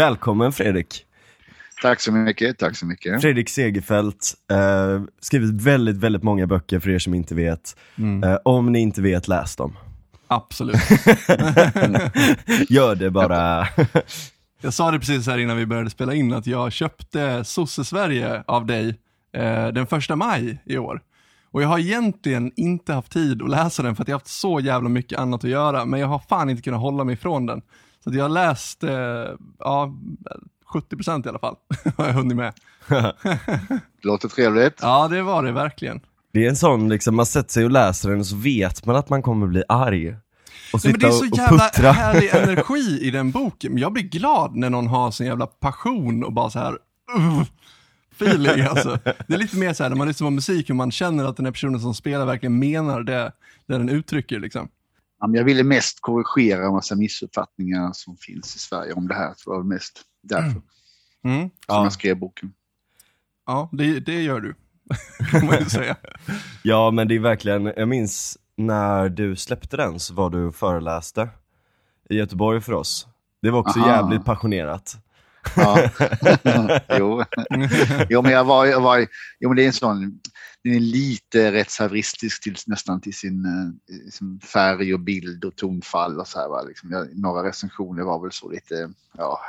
Välkommen Fredrik. Tack så mycket, tack så mycket. Fredrik Segerfeldt, eh, skrivit väldigt, väldigt många böcker för er som inte vet. Mm. Eh, om ni inte vet, läs dem. Absolut. Gör det bara. Jag sa det precis här innan vi började spela in att jag köpte Sosse-Sverige av dig eh, den första maj i år. Och jag har egentligen inte haft tid att läsa den för att jag har haft så jävla mycket annat att göra, men jag har fan inte kunnat hålla mig ifrån den. Så att jag har läst, eh, ja, 70% i alla fall, har jag hunnit med. Det låter trevligt. Ja, det var det verkligen. Det är en sån, liksom, man sätter sig och läser den och så vet man att man kommer bli arg. Och Nej, men det är så och, och jävla puttra. härlig energi i den boken. Jag blir glad när någon har sån jävla passion och bara så här uh, feeling alltså. Det är lite mer så här när man lyssnar på musik och man känner att den här personen som spelar verkligen menar det, det den uttrycker liksom. Jag ville mest korrigera en massa missuppfattningar som finns i Sverige om det här. Det var mest därför Mm. som Ja. jag skrev boken. Ja, det, det gör du. kan man ju säga. Ja men det är verkligen, jag minns när du släppte den så var du föreläste i Göteborg för oss. Det var också Aha. jävligt passionerat. Ja. jo. jo, men jag var, jag var, jo, men det är en sån, den är lite rättshaveristisk till, nästan till sin, eh, sin färg och bild och tonfall och så här. Va? Liksom, jag, några recensioner var väl så lite, ja,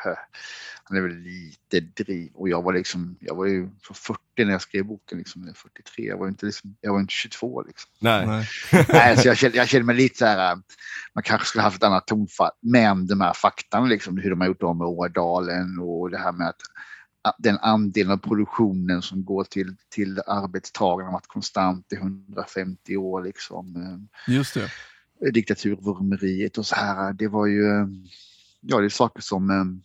är väl lite driv. Och jag var liksom, jag var ju för 40 när jag skrev boken, liksom, eller 43. Jag var inte, liksom, jag var inte 22 liksom. Nej. Nej. Nej, så jag kände, jag kände mig lite så här, äh, man kanske skulle haft ett annat tonfall. Men de här faktan, liksom, hur de har gjort om med Ådalen och det här med att att den andelen av produktionen som går till, till arbetstagarna har varit konstant i 150 år. Liksom. eh, Just det. Diktaturvurmeriet och så här. Det var ju, ja det är saker som,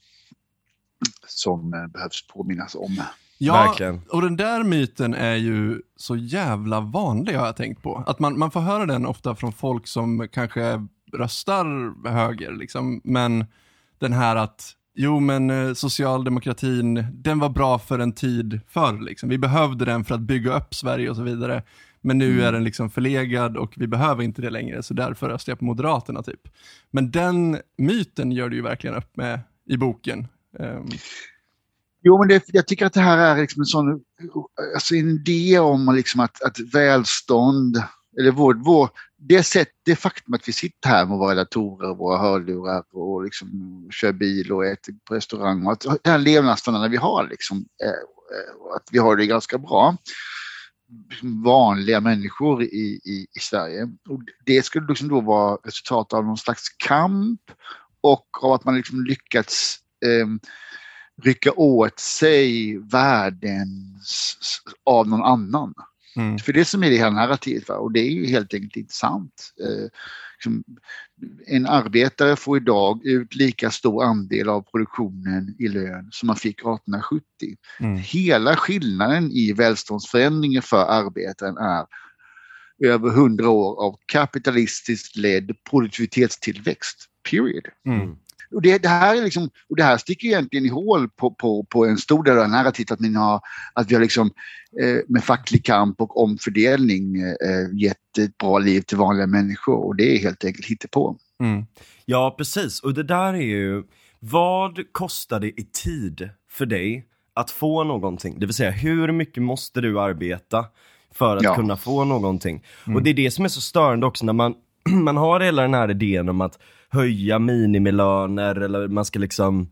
som eh, behövs påminnas om. Ja, Verkligen. och den där myten är ju så jävla vanlig har jag tänkt på. Att man, man får höra den ofta från folk som kanske röstar höger, liksom. men den här att Jo men eh, socialdemokratin, den var bra för en tid förr. Liksom. Vi behövde den för att bygga upp Sverige och så vidare. Men nu är den liksom förlegad och vi behöver inte det längre, så därför röstar jag på Moderaterna typ. Men den myten gör du ju verkligen upp med i boken. Um. Jo, men det, jag tycker att det här är liksom en sån alltså en idé om liksom att, att välstånd, eller vår, vår, det, sätt, det faktum att vi sitter här med våra datorer och våra hörlurar och liksom kör bil och äter på restaurang och att den här levnadsstandarden vi har, liksom, eh, att vi har det ganska bra. Vanliga människor i, i, i Sverige. Och det skulle liksom då vara resultat av någon slags kamp och av att man liksom lyckats rycka åt sig värden av någon annan. mm. För det som är det hela narrativet. Va? Och det är ju helt enkelt inte sant. Eh, liksom, en arbetare får idag ut lika stor andel av produktionen i lön som man fick 1870. Mm. Hela skillnaden i välståndsförändringen för arbetaren är över hundra år av kapitalistiskt ledd produktivitetstillväxt. Period. Mm. Och det, det, här är liksom, och det här sticker egentligen i hål på, på, på en stor del av narrativet att, ni har, att vi har liksom, eh, med facklig kamp och omfördelning eh, gett ett bra liv till vanliga människor och det är helt enkelt hittepå. Mm. Ja, precis. Och det där är ju, vad kostar det i tid för dig att få någonting? Det vill säga, hur mycket måste du arbeta för att Ja. kunna få någonting? Och det är det som är så störande också när man, man har hela den här idén om att höja minimilöner eller man ska liksom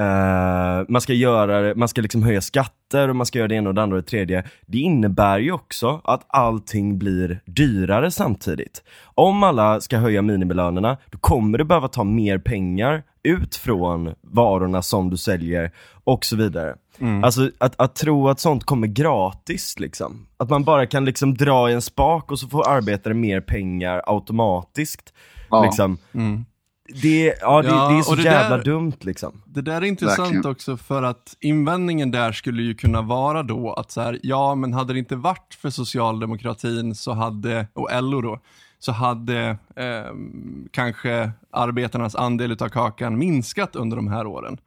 eh, man ska göra man ska liksom höja skatter och man ska göra det ena och det andra och det tredje. Det innebär ju också att allting blir dyrare samtidigt. Om alla ska höja minimilönerna, då kommer du behöva ta mer pengar ut från varorna som du säljer och så vidare. Alltså att, att tro att sånt kommer gratis liksom. Att man bara kan liksom dra i en spak och så får arbetare mer pengar automatiskt. Ja. Liksom. Mm. Det, ja, det, Ja, det är så det jävla där- dumt liksom. Det där är intressant Verkligen. också för att invändningen där skulle ju kunna vara då att så här, ja men hade det inte varit för socialdemokratin så hade, och LO då, så hade ehm, kanske arbetarnas andel av kakan minskat under de här åren.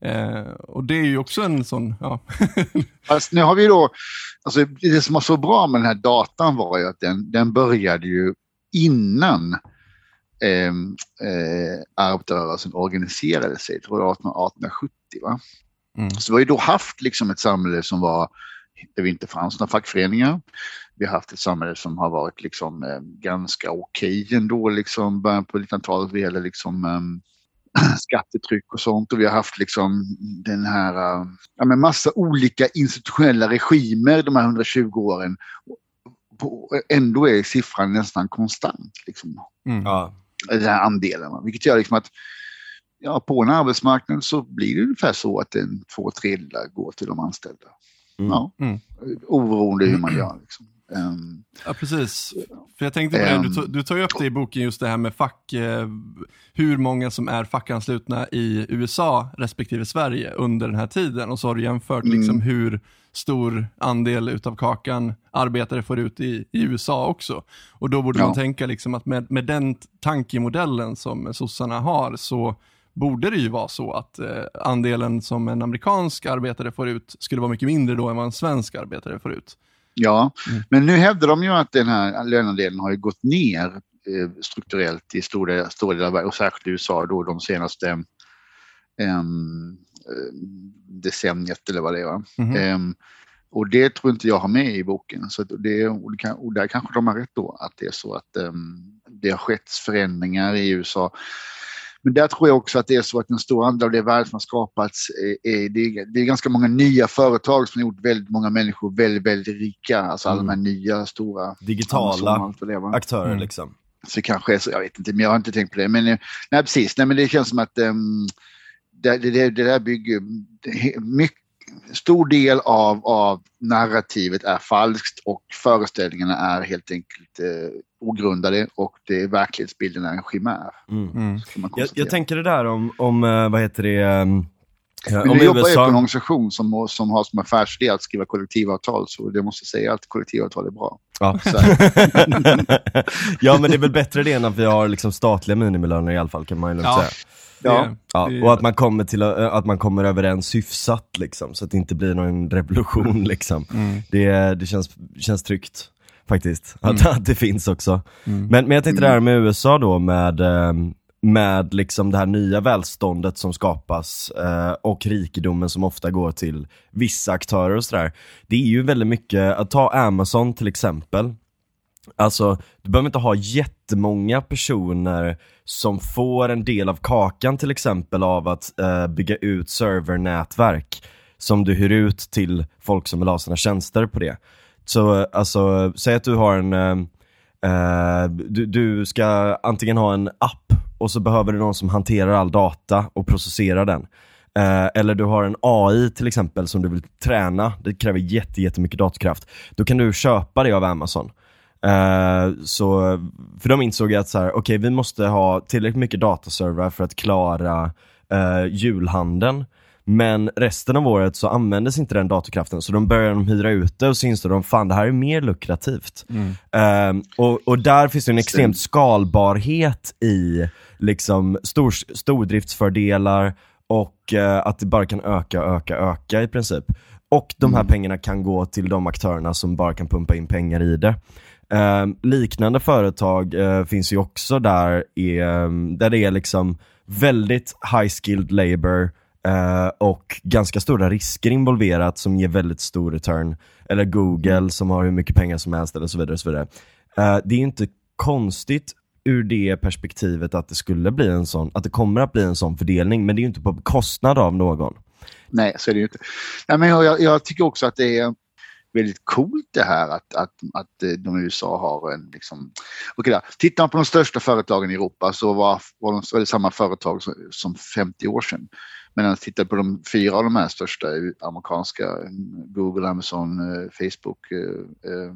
Eh, och det är ju också en sån, ja. Fast nu har vi då, alltså det som var så bra med den här datan var ju att den, den började ju innan eh, eh, arbetarrörelsen organiserade sig, tror jag 1870. Va? Mm. Så vi har ju då haft liksom ett samhälle som var, där vi inte fanns några fackföreningar. Vi har haft ett samhälle som har varit liksom, eh, ganska okej ändå, liksom, början på 1900-talet vad gäller liksom, eh, skattetryck och sånt. Och vi har haft liksom den här, eh, ja men massa olika institutionella regimer de här 120 åren. På- Ändå är siffran nästan konstant, liksom, Mm. Ja. Den här andelen. Vilket gör liksom att ja, på en arbetsmarknad så blir det ungefär så att en två tredjedelar går till de anställda. Mm. Ja, Mm. oberoende hur man gör. Liksom. Ehm, Ja, precis. För jag tänkte på det, du, tog- du tar ju upp det i boken just det här med fack, eh, hur många som är fackanslutna i USA respektive Sverige under den här tiden. Och så har du jämfört Mm. liksom hur stor andel utav kakan arbetare får ut i, i USA också. Och då borde Ja. man tänka liksom att med, med den tankemodellen som sossarna har så borde det ju vara så att eh, andelen som en amerikansk arbetare får ut skulle vara mycket mindre då än vad en svensk arbetare får ut. ja, Mm. men nu hävdar de ju att den här lönandelen har ju gått ner eh, strukturellt i stora, delar av världen och särskilt i USA då de senaste eh, decenniet eller vad det är. Va? Ehm, och det tror inte jag har med i boken. Så det, och, det och där kanske de har rätt då, att det är så att ehm, det har skett förändringar i USA. Men där tror jag också att det är så att en stor andel av det värde som har skapats, är, är, det, är, det är ganska många nya företag som har gjort väldigt många människor väldigt, väldigt rika. Alltså alla de här nya stora Digitala det aktörer Mm. liksom. Så kanske är så, jag vet inte, men jag har inte tänkt på det. Men eh, nej, precis, nej, men det känns som att um, det, det, det, där bygger, mycket, stor del av, av narrativet är falskt och föreställningarna är helt enkelt eh, ogrundade och det verklighetsbilden är en chimär. Mm. Mm. Jag, jag tänker det där om, om eh, vad heter det, ehm, eh, om du jobbar ju på en USA. organisation som, som har som affärsidé att skriva kollektivavtal så det måste säga att kollektivavtal är bra. Ja. Ja men det är väl bättre det än att vi har liksom statliga minimilöner i alla fall kan man ju lugnt Ja. säga. Ja. Ja, och att man kommer till att att man kommer överens hyfsat liksom, så att det inte blir någon revolution liksom. Mm. Det, det känns, känns tryggt faktiskt, att, Mm. att det finns också. Mm. Men, men jag tänkte det här med USA då med, ehm, med liksom det här nya välståndet som skapas eh, och rikedomen som ofta går till vissa aktörer och sådär. Det är ju väldigt mycket, att ta Amazon till exempel. Alltså, du behöver inte ha jättemånga personer som får en del av kakan till exempel av att eh, bygga ut servernätverk som du hyr ut till folk som vill ha sina tjänster på det. Så eh, alltså, säg att du har en, eh, eh, du, du ska antingen ha en app och så behöver du någon som hanterar all data och processerar den. Eh, eller du har en AI till exempel som du vill träna, det kräver jätte, jättemycket datorkraft. Då kan du köpa det av Amazon. Eh, så, för de insåg att så här, okej vi måste ha tillräckligt mycket dataservrar för att klara uh, julhandeln. Men resten av året så användes inte den datorkraften så de började de hyra ut det och så insåg de fan det här är mer lukrativt. Mm. Ehm, och, och där finns det en extremt skalbarhet i liksom stor, stordriftsfördelar och eh, att det bara kan öka, öka, öka i princip. Och de här Mm. pengarna kan gå till de aktörerna som bara kan pumpa in pengar i det. Ehm, liknande företag eh, finns ju också där, i, ehm, där det är liksom väldigt high skilled labor eh, och ganska stora risker involverat som ger väldigt stor return. Eller Google som har hur mycket pengar som helst eller så vidare. Och så vidare. Eh, det är inte konstigt ur det perspektivet att det skulle bli en sån, att det kommer att bli en sån fördelning, men det är inte på bekostnad av någon. Nej, så är det ju inte. Nej, men jag, jag tycker också att det är väldigt coolt det här att, att, att eh, de USA har en liksom... Okej, då. tittar man på de största företagen i Europa så var, var, de, var det samma företag som, som 50 år sedan. Men när man tittar på de fyra av de här största amerikanska, Google, Amazon, eh, Facebook eh, eh,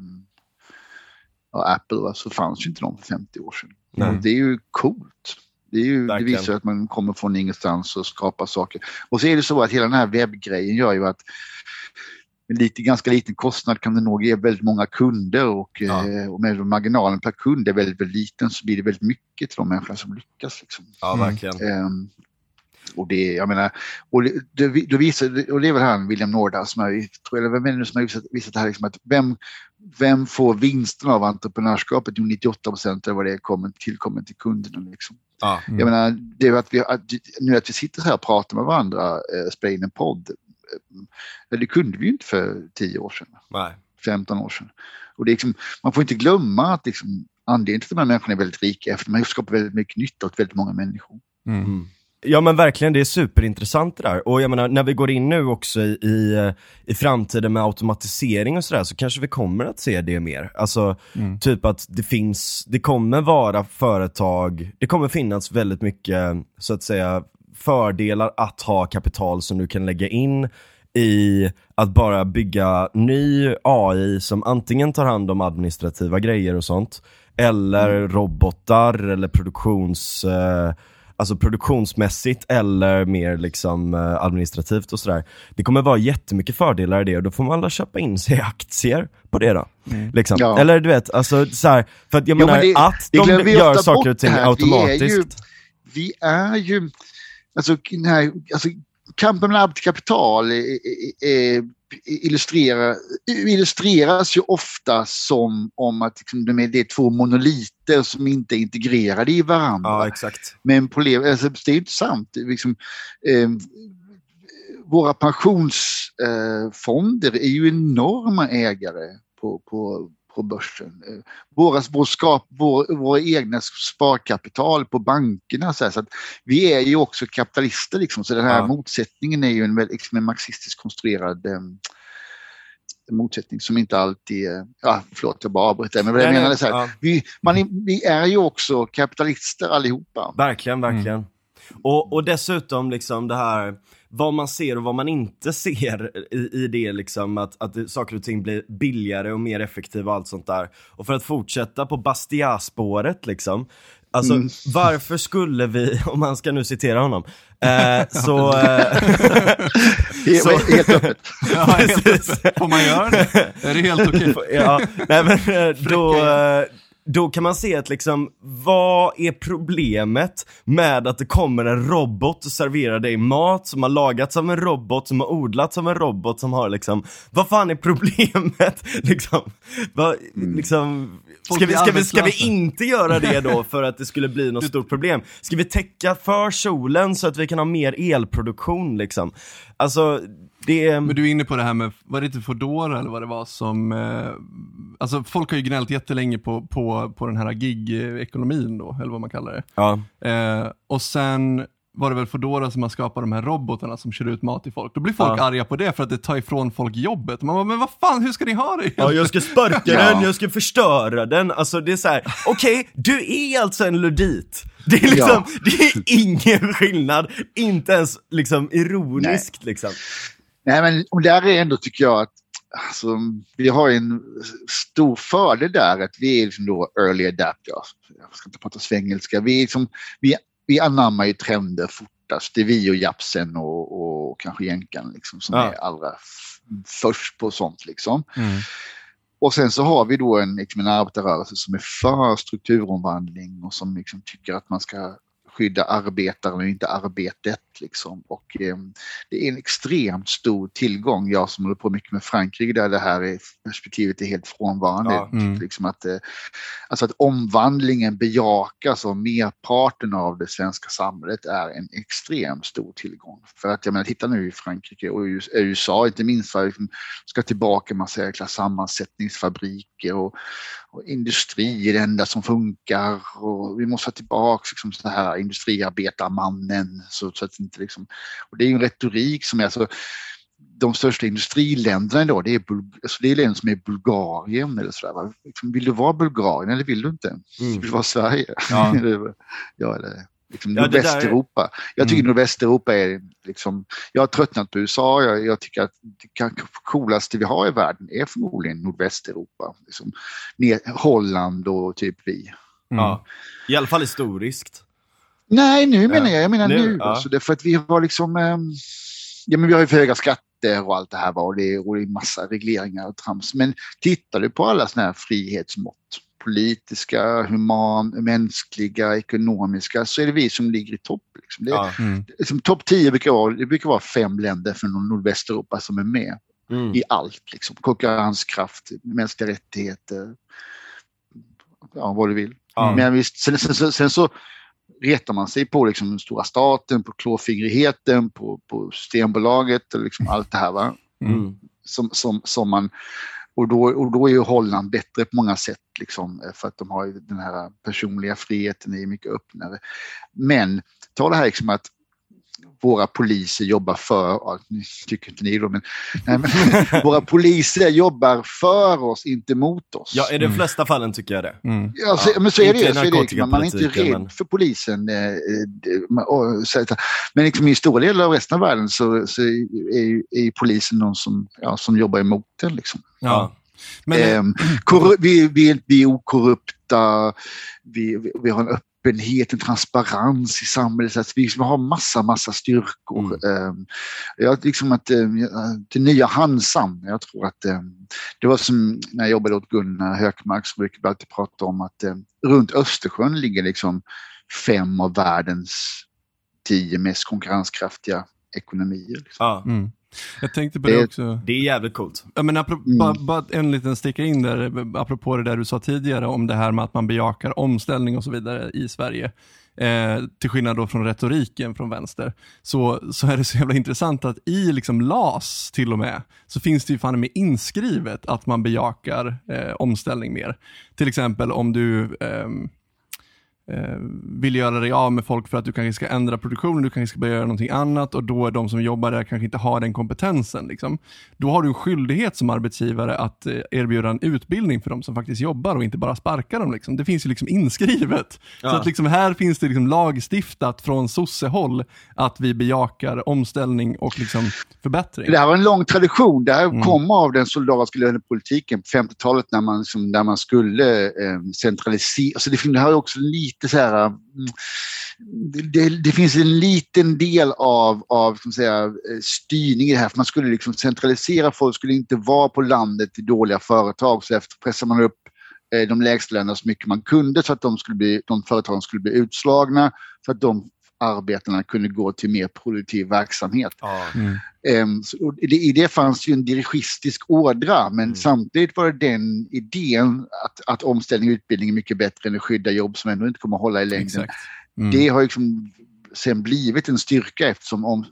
och Apple, va, så fanns ju inte de för 50 år sedan. Nej. Och det är ju coolt. Det, är ju, det visar att man kommer från ingenstans och skapar saker. Och så är det så att hela den här webbgrejen gör ju att en lite, ganska liten kostnad kan det nog ge väldigt många kunder och, Ja. eh, och med marginalen per kund är väldigt, väldigt liten så blir det väldigt mycket till de människorna som lyckas. Liksom. Ja, Mm. verkligen. Ehm, Och det, jag menar, och det, det, visar, och det är väl han, William Nordhaus, som har, tror jag, vem är det som har visat, visat det här, liksom att vem, vem får vinsten av entreprenörskapet? Jo, 98 procent eller vad det är kommer, tillkommer till kunderna. Liksom. Ja. Jag menar, det är att vi, att, nu att vi sitter här och pratar med varandra, eh, spelar in en podd, det kunde vi ju inte för 10 år sedan. Nej. 15 år sedan. Och det är liksom, man får inte glömma att liksom, anledningen till att de här människorna är väldigt rika är för att de har skapat väldigt mycket nytta åt väldigt många människor. Mm. Ja men verkligen, det är superintressant det där. Och jag menar, när vi går in nu också i, i, i framtiden med automatisering och sådär så kanske vi kommer att se det mer. Alltså, Mm. typ att det finns, det kommer vara företag, det kommer finnas väldigt mycket, så att säga, fördelar att ha kapital som du kan lägga in i att bara bygga ny AI som antingen tar hand om administrativa grejer och sånt, eller robotar eller produktions, eh, alltså produktionsmässigt eller mer liksom eh, administrativt och sådär. Det kommer vara jättemycket fördelar i det och då får man alla köpa in sig i aktier på det då. Liksom. Ja. Eller du vet, alltså så här, för att jag Jo, menar men det- att det de gör saker och ting här. Vi är ju- automatiskt. Vi är ju, alltså, här, alltså kampen mellan arbete och kapital är, är, är, illustrerar, illustreras ju ofta som om att liksom, det är två monoliter som inte är integrerade i varandra. Ja exakt. Men problem, alltså, det är inte sant. Liksom, eh, våra pensionsfonder är ju enorma ägare på, på, på börsen. Eh, Våra, vår skap, vår, våra egna sparkapital på bankerna. Så, här, så att vi är ju också kapitalister. Liksom, så den här Ja. motsättningen är ju en, liksom en marxistiskt konstruerad eh, motsättning som inte alltid... Ja, förlåt, jag bara avbröt där. Men vad jag så här, ja. vi, man är, vi är ju också kapitalister allihopa. Verkligen, verkligen. Och, och dessutom liksom det här, vad man ser och vad man inte ser i, i det liksom, att, att saker och ting blir billigare och mer effektiva och allt sånt där. Och för att fortsätta på Bastia-spåret liksom, alltså Mm. varför skulle vi, om man ska nu citera honom, eh, så... Eh, Så- helt öppet. Ja, helt Precis. öppet. Får man göra det? Är det helt okej? ja, nej men eh, då, eh, då kan man se att liksom, vad är problemet med att det kommer en robot och serverar dig mat som har lagats av en robot, som har odlats av en robot, som har liksom, vad fan är problemet? liksom, vad, liksom, Folk ska vi, ska, vi, ska vi inte göra det då för att det skulle bli något stort problem? Ska vi täcka för solen så att vi kan ha mer elproduktion liksom? Alltså, det. Men du är inne på det här med, var det inte Foodora eller vad det var som, eh, alltså folk har ju gnällt jättelänge på, på, på den här gig-ekonomin då, eller vad man kallar det. Ja. Eh, och sen var det väl Foodora som har skapat de här robotarna som kör ut mat till folk. Då blir folk Ja. arga på det för att det tar ifrån folk jobbet. Man bara, men vad fan, hur ska ni ha det? Ja, jag ska sparka Ja. den, jag ska förstöra den. Alltså det är så här: okej, du är alltså en ludit. Det är liksom, Ja. det är ingen skillnad, inte ens liksom ironiskt liksom. Nej, men och där är ändå, tycker jag, att alltså, vi har en stor fördel där, att vi är liksom då early adapters. Jag ska inte prata svengelska. Vi, liksom, vi, vi anammar ju trender fortast. Det är vi och japsen och, och kanske jänkan liksom, som Ja. är allra först på sånt. Liksom. Mm. Och sen så har vi då en, liksom en arbetarrörelse som är för strukturomvandling och som liksom tycker att man ska skydda arbetaren och inte arbetet. Liksom. Och, eh, det är en extremt stor tillgång. Jag som håller på mycket med Frankrike där det här är, perspektivet är helt frånvarande. Ja. Mm. Liksom att, eh, alltså att omvandlingen bejakas av merparten av det svenska samhället är en extremt stor tillgång. För att jag menar, titta nu i Frankrike och i USA inte minst, för liksom ska tillbaka massa jäkla sammansättningsfabriker och, och industri är det enda som funkar och vi måste ha tillbaka liksom så här industriarbetarmannen. Så, så att inte liksom, och det är en retorik som är så de största industriländerna idag, det är, alltså det är länder som är Bulgarien eller sådär. Liksom, Vill du vara Bulgarien eller vill du inte? Vill du vara Sverige? Ja. Ja, eller liksom Ja, det där är- Nordvästeuropa. Jag tycker Mm. Nordvästeuropa är liksom, jag har tröttnat på USA, jag, jag tycker att det kanske coolaste vi har i världen är förmodligen Nordvästeuropa. Liksom, Holland och typ vi. Mm. Ja. I alla fall historiskt. Nej, nu menar Ja. jag. Jag menar Nu, nu. ja. Alltså, därför att vi har liksom... ehm, ja, men vi har ju för höga skatter och allt det här. Och det, är, och det är massa regleringar och trams. Men tittar du på alla såna här frihetsmått, politiska, human, mänskliga, ekonomiska, så är det vi som ligger i topp. Liksom. Det, Ja. Mm. liksom, Topp 10 brukar vara, det brukar vara fem länder från Nordvästeuropa som är med Mm. i allt. Liksom. Konkurrenskraft, mänskliga rättigheter, ja, vad du vill. Ja. Men visst, sen, sen, sen, sen så retar man sig på liksom, den stora staten, på klåfingrigheten, på, på Systembolaget och liksom allt det här. Va? Mm. Som, som, som man, och, då, och då är ju Holland bättre på många sätt, liksom, för att de har den här personliga friheten är mycket öppnare. Men ta det här liksom att våra poliser jobbar för, ja, tycker inte ni då, men, nej, men våra poliser jobbar för oss, inte mot oss. Ja, i de flesta fallen tycker jag det. Mm. Ja, så, men så är det ju. Så är det, man är inte rädd men- för polisen. Eh, eh, och, så, men liksom i stora delar av resten av världen så, så är, ju- är polisen de som, ja, som jobbar emot den. Liksom. Ja. Men, korru- vi, vi, vi är okorrupta, vi, vi, vi har en öppenhet, en transparens i samhället. Så att vi liksom har massa, massa styrkor. Ehm, jag, liksom att, ehm, det nya Hansan, jag tror att ehm, det var som när jag jobbade åt Gunnar Hökmark så brukade vi alltid prata om att ehm, runt Östersjön ligger liksom fem av världens tio mest konkurrenskraftiga ekonomier. Liksom. Mm. Jag tänkte på det Det- också. Det är jävligt coolt. Ja, men apropå, Mm. bara, bara en liten sticka in där, apropå det där du sa tidigare om det här med att man bejakar omställning och så vidare i Sverige. Eh, till skillnad då från retoriken från vänster, så, så är det så jävla intressant att i liksom LAS till och med, så finns det ju fan med inskrivet att man bejakar eh, omställning mer. Till exempel om du ehm, eh, vill göra dig av med folk för att du kanske ska ändra produktionen, du kanske ska börja göra någonting annat och då är de som jobbar där kanske inte har den kompetensen. Liksom. Då har du en skyldighet som arbetsgivare att eh, erbjuda en utbildning för de som faktiskt jobbar och inte bara sparka dem. Liksom. Det finns ju liksom inskrivet. Så Ja. att liksom här finns det liksom lagstiftat från sossehåll att vi bejakar omställning och liksom förbättring. Det här var en lång tradition. Det här Mm. kom av den solidariska lönepolitiken på 50-talet när man, liksom, när man skulle eh, centralisera. Alltså det här är också lite så här... Mm, det, det, finns en liten del av, av som säga, eh, styrning i det här. För man skulle liksom centralisera folk, skulle inte vara på landet i dåliga företag. Så efter pressar man upp eh, de de lägstlönerna så mycket man kunde så att de, skulle bli, de företagen skulle bli utslagna. Så att de arbetarna kunde gå till mer produktiv verksamhet. Mm. Ehm, så- I det fanns ju en dirigistisk ådra men Mm. samtidigt var det den idén att, att omställning och utbildning är mycket bättre än att skydda jobb som ändå inte kommer att hålla i längden. Mm. Det har liksom sen blivit en styrka eftersom om,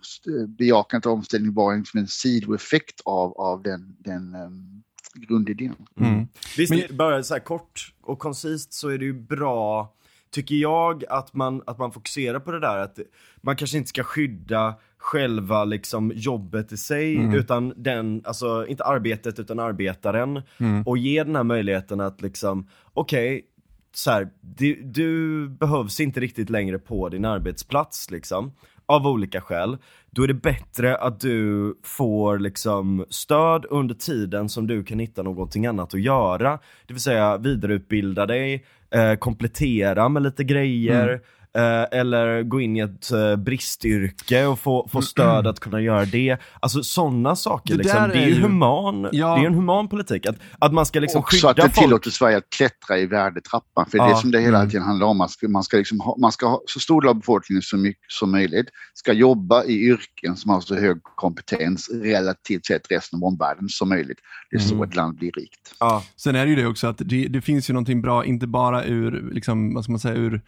bejakandet av omställning var en, en sidoeffekt av, av den, den um, grundidén. Mm. Visst, Men- bara så här kort och koncist så är det ju bra, tycker jag, att man, att man fokuserar på det där att man kanske inte ska skydda själva liksom jobbet i sig, Mm. utan den, alltså inte arbetet utan arbetaren. Mm. Och ge den här möjligheten att liksom, okej, så här, du, du behövs inte riktigt längre på din arbetsplats liksom. Av olika skäl. Då är det bättre att du får liksom stöd under tiden som du kan hitta någonting annat att göra. Det vill säga vidareutbilda dig, eh, komplettera med lite grejer. Mm. Mm. Eh, eller gå in i ett eh, bristyrke och få, få stöd att kunna göra det. Alltså sådana saker Det liksom. där Det är är ju human, Ja. det är en human politik. Att, att man ska liksom Också skydda att det folk. tillåter Sverige att klättra i värdetrappan. För det är Ja, det som det hela mm. tiden handlar om. Man ska, man ska, liksom ha, man ska ha så stor del av befolkningen som, mycket, som möjligt ska jobba i yrken som har så hög kompetens relativt sett resten av omvärlden som möjligt. Det är så Mm. ett land blir rikt. Ja. Sen är det ju det också att det, det finns ju någonting bra, inte bara ur, liksom, vad ska man säga, ur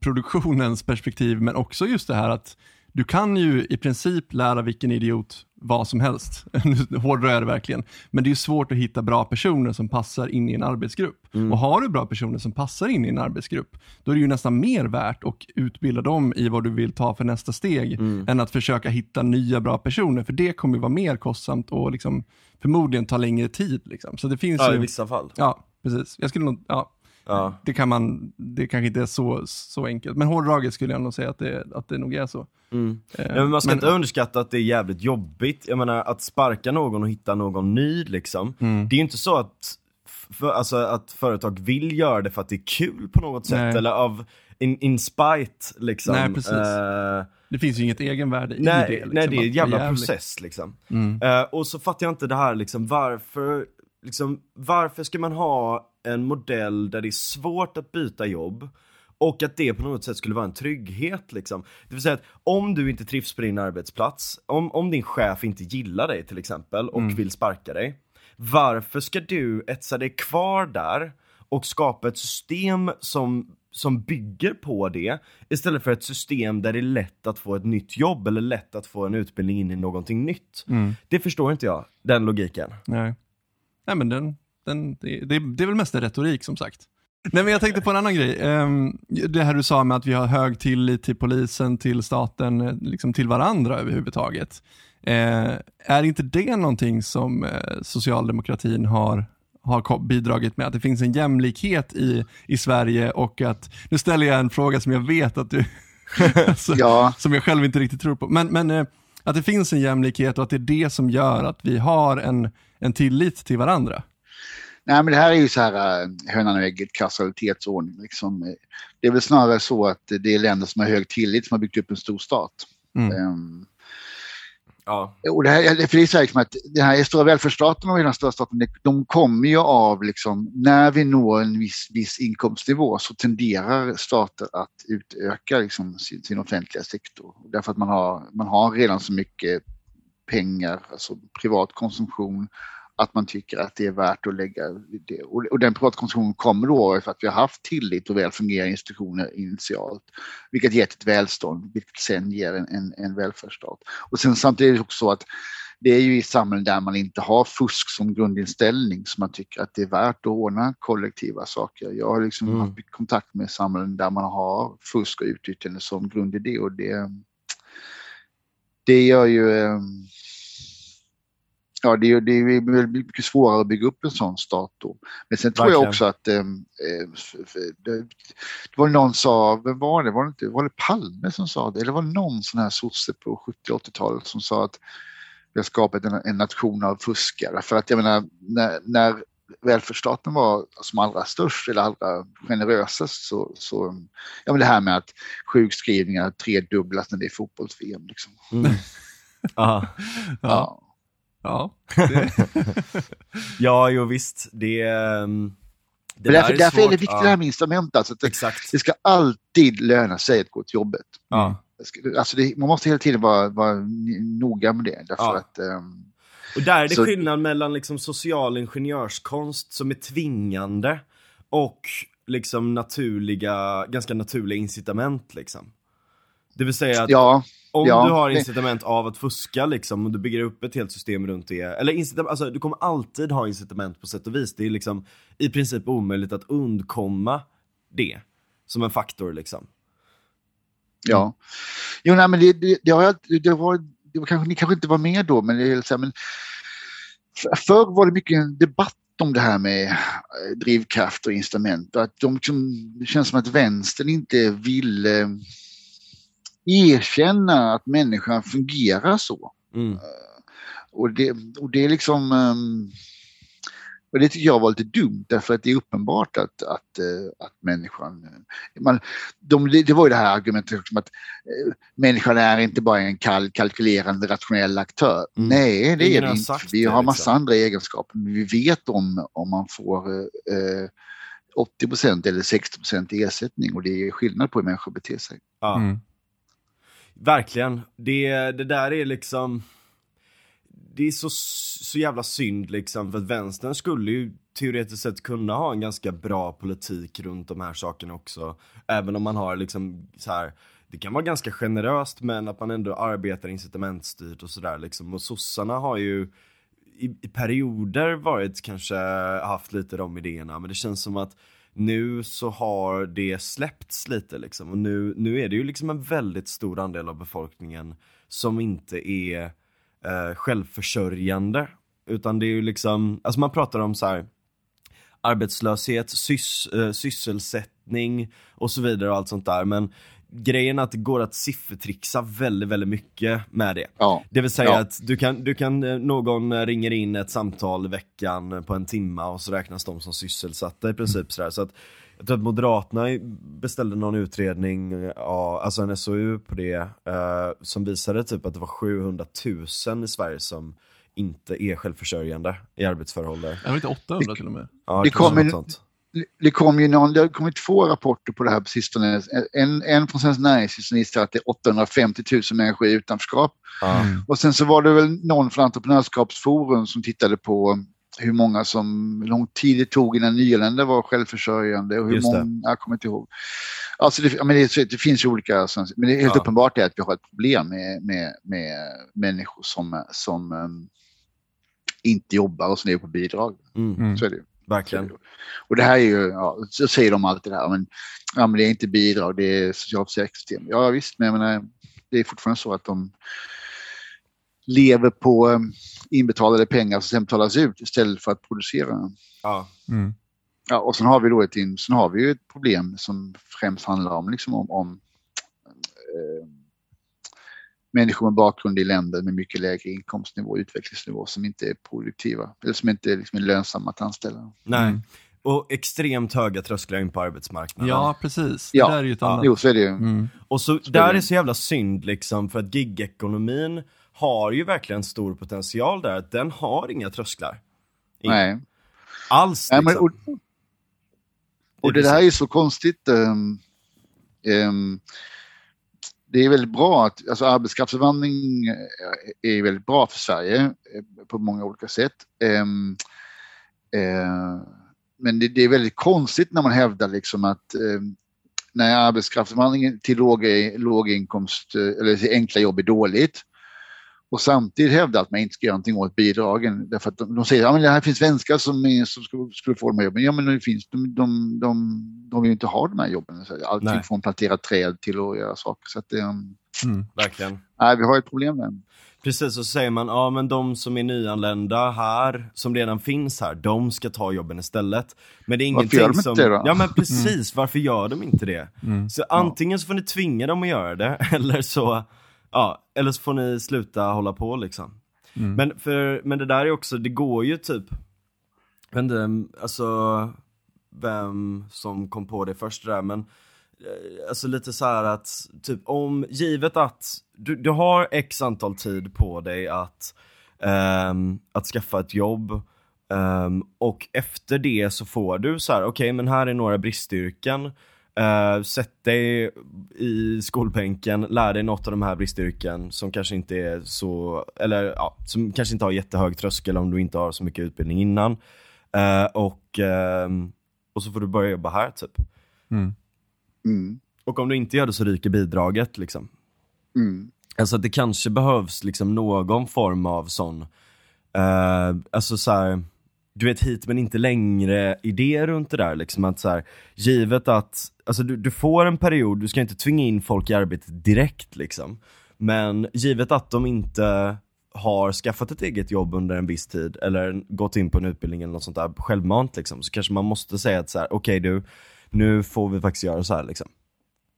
produktionens perspektiv, men också just det här att du kan ju i princip lära vilken idiot vad som helst. Nu hårdrar jag det verkligen. Men det är svårt att hitta bra personer som passar in i en arbetsgrupp. Och har du bra personer som passar in i en arbetsgrupp, då är det ju nästan mer värt att utbilda dem i vad du vill ta för nästa steg, än att försöka hitta nya bra personer, för det kommer ju vara mer kostsamt och liksom, förmodligen ta längre tid. Liksom. Så det finns ja, i ju... vissa fall. Ja, precis. Jag skulle nog, ja, Ja. det kan man, det kanske inte är så, så enkelt. Men hårdraget skulle jag nog säga att det, att det nog är så. Mm. Eh, Ja, men man ska men- inte underskatta att det är jävligt jobbigt. Jag menar att sparka någon och hitta någon ny liksom. Mm. Det är ju inte så att, för, alltså, att företag vill göra det för att det är kul på något sätt. Nej. Eller av in, in spite liksom. Nej, precis. Eh, Det finns ju inget egenvärde i nej, det. Liksom, nej, det är en jävla process liksom. Mm. Eh, och så fattar jag inte det här liksom, varför, liksom, varför ska man ha en modell där det är svårt att byta jobb Och att det på något sätt skulle vara en trygghet liksom. Det vill säga att om du inte trivs på din arbetsplats, om, om din chef inte gillar dig till exempel och Mm. vill sparka dig. Varför ska du etsa dig kvar där och skapa ett system som, som bygger på det istället för ett system där det är lätt att få ett nytt jobb eller lätt att få en utbildning in i någonting nytt. Mm. Det förstår inte jag, den logiken. Nej. Nej men den, den, det, det, det är väl mest en retorik som sagt. Nej men jag tänkte på en annan grej. Ehm, Det här du sa med att vi har hög tillit till polisen, till staten, eh, liksom till varandra överhuvudtaget. Eh, Är inte det någonting som eh, socialdemokratin har, har bidragit med? Att det finns en jämlikhet i, i Sverige och att, nu ställer jag en fråga som jag vet att du, alltså, Ja, som jag själv inte riktigt tror på. Men, men att det finns en jämlikhet och att det är det som gör att vi har en, en tillit till varandra. nej men det här är ju så här äh, hönan och ägget kausalitetsordning. Liksom. Eh, Det är väl snarare så att det är länder som har hög tillit som har byggt upp en stor stat. Mm. Ehm, Ja. Och det, här, för det är så här liksom att den här stora välfärdsstaten och den stora staten, de kommer ju av liksom, när vi når en viss, viss inkomstnivå så tenderar stater att utöka liksom sin, sin offentliga sektor. Därför att man har, man har redan så mycket pengar, alltså privat konsumtion, att man tycker att det är värt att lägga det. Och, den privata konsumtionen kommer då för att vi har haft tillit och väl fungerande institutioner initialt, vilket gett ett välstånd, vilket sen ger en, en, en välfärdsstat. Och sen samtidigt är det också så att det är ju i samhällen där man inte har fusk som grundinställning som man tycker att det är värt att ordna kollektiva saker. Jag har liksom Mm. haft kontakt med samhällen där man har fusk och utnyttjande som grundidé och det, det gör ju eh, Ja, det, är- det är väl mycket svårare att bygga upp en sån stat då. Men sen tror jag Verkligen. också att eh, det, det var någon sa, vem var det? Var det, inte, var det Palme som sa det? Eller var det någon sån här sosse på 70 80-talet som sa att vi har skapat en, en nation av fuskare? För att jag menar, när, när välfärdsstaten var som allra störst eller allra generösast så, så ja men det här med att sjukskrivningar tredubblas när det är fotbolls-VM liksom. Mm. Aha. Ja. Ja. Ja. Det, Ja, jo visst. Det, ehm, det därför, där därför är det viktigt ja. det här med incitament. Alltså att det, Exakt. det ska alltid löna sig att gå till jobbet. Ja. Alltså det, man måste hela tiden vara, vara noga med det. Därför Ja. att, ehm, Och där är det Så- skillnad mellan liksom social ingenjörskonst som är tvingande och liksom naturliga, ganska naturliga incitament liksom. Det vill säga att ja, om ja, du har det- incitament av att fuska liksom och du bygger upp ett helt system runt det. Eller incitament, alltså du kommer alltid ha incitament på sätt och vis. Det är liksom i princip omöjligt att undkomma det som en faktor liksom. ja. Jo, nej, men det, det, det, har, jag- det var, det var kanske, ni kanske inte var med då, men, det så här, men förr var det mycket en debatt om det här med eh, drivkraft och incitament. Att de det känns som att vänstern inte vill erkänna att människan fungerar så. Mm. Och det, och det är liksom... ehm, och det tycker jag var lite dumt därför att det är uppenbart att, att, eh, att människan... eh, Man, de, det var ju det här argumentet liksom att eh, människan är inte bara en kall, kalkylerande rationell aktör. Mm. Nej, det Ingen är det inte. Vi det, har massa liksom. andra egenskaper. Men vi vet om, om man får eh, 80% eller 60% ersättning och det är skillnad på hur människor beter sig. Ja. mm. Verkligen. Det, det där är liksom... Det är så, så jävla synd liksom, för att vänstern skulle ju teoretiskt sett kunna ha en ganska bra politik runt de här sakerna också. Även om man har liksom så här. det kan vara ganska generöst men att man ändå arbetar incitamentstyrt och sådär liksom. Och sossarna har ju i, i perioder varit kanske haft lite de idéerna men det känns som att nu så har det släppts lite liksom. Och nu, nu är det ju liksom en väldigt stor andel av befolkningen som inte är eh, självförsörjande. Utan det är ju liksom, alltså man pratar om så här arbetslöshet, sys, eh, sysselsättning och så vidare och allt sånt där men grejen är att det går att siffertrixa väldigt, väldigt mycket med det. Ja, Det vill säga Ja. att du kan, du kan, eh, någon eh, ringer in ett samtal i veckan på en timma och så räknas de som sysselsatta i princip sådär. Så att jag tror att Moderaterna beställde någon utredning, eh, ja, alltså en SOU på det, eh, som visade typ att det var 700 000 i Sverige som inte är självförsörjande i arbetsför ålder. Jag var inte 800 till och med. Ja, Det något sånt. det kom ju någon, det har kommit två rapporter på det här på sistone. En, en från Svenskt Näringsliv som visar att det är 850 000 människor i utanförskap. Ja. Och sen så var det väl någon från Entreprenörskapsforum som tittade på hur många som, lång tid det tog innan nyanlända var självförsörjande och hur Just det. många, jag kommer inte ihåg. Alltså det, men det, det finns ju olika, men det är helt Ja. uppenbart är att vi har ett problem med, med, med människor som, som um, inte jobbar och som lever på bidrag. Mm. Mm. Så är det ju. Verkligen. Och det här är ju, ja, så säger de alltid det här, men, ja, men det är inte bidrag, det är socialförsäkringssystem. Ja visst, men jag menar, det är fortfarande så att de lever på um, inbetalade pengar som sen betalas ut istället för att producera. Ja. Mm. Ja, och sen har vi då ett, sen har vi ju ett problem som främst handlar om, liksom om, om eh, människor med bakgrund i länder med mycket lägre inkomstnivå och utvecklingsnivå som inte är produktiva eller som inte liksom är lönsamma att anställa. Nej. Mm. Och extremt höga trösklar in på arbetsmarknaden. Ja, precis. Ja. Det där är ju ett annat. Jo, så är det ju. Mm. Och så, Spelar där är så jävla synd liksom, för att gigekonomin har ju verkligen stor potential där, den har inga trösklar. In- Nej. Alls Nej, men, liksom. och, och det där är så konstigt. ehm, ehm, det är väldigt bra att alltså arbetskraftsinvandring eh, är väldigt bra för Sverige eh, på många olika sätt. Ehm, eh, men det, det är väldigt konstigt när man hävdar liksom att ehm, när arbetskraftsinvandringen till låga, låginkomst eller till enkla jobb är dåligt och samtidigt hävda att man inte ska göra någonting åt bidragen. Därför att de, de säger att ja, det här finns svenskar som, är, som skulle, skulle få de här jobben. Ja, men det finns, de, de, de, de vill inte ha de här jobben. Allting Nej. från plantera träd till att göra saker. Så att det, um, Mm. Verkligen. nej, vi har ett problem där. Precis, och så säger man, ja men de som är nyanlända här, som redan finns här, de ska ta jobben istället. Men det är Varför ingenting gör de inte som... det då? Ja men precis, varför gör de inte det? Mm. Så antingen så får ni tvinga dem att göra det, eller så, ja, eller så får ni sluta hålla på liksom. Mm. Men, för, men det där är också, det går ju typ, jag vet inte, alltså vem som kom på det först där, men eh, alltså lite så här att, typ om, givet att du, du har x antal tid på dig att, ehm, att skaffa ett jobb, ehm, och efter det så får du så här, okej men här är några bristyrken, Eh, sätt dig i skolbänken, lär dig något av de här bristyrken som kanske inte är så, eller ja, som kanske inte har jättehög tröskel om du inte har så mycket utbildning innan. Eh, och, ehm, och så får du börja jobba här typ. Mm. Mm. Och om du inte gör det så ryker bidraget liksom. Mm. Alltså att det kanske behövs liksom någon form av sån, eh, alltså så här, du vet hit men inte längre idé runt det där liksom att så här, givet att, alltså du, du får en period, du ska inte tvinga in folk i arbetet direkt liksom. Men givet att de inte har skaffat ett eget jobb under en viss tid eller gått in på en utbildning eller något sånt där självmant liksom, så kanske man måste säga att så här, okej du, nu får vi faktiskt göra så här liksom.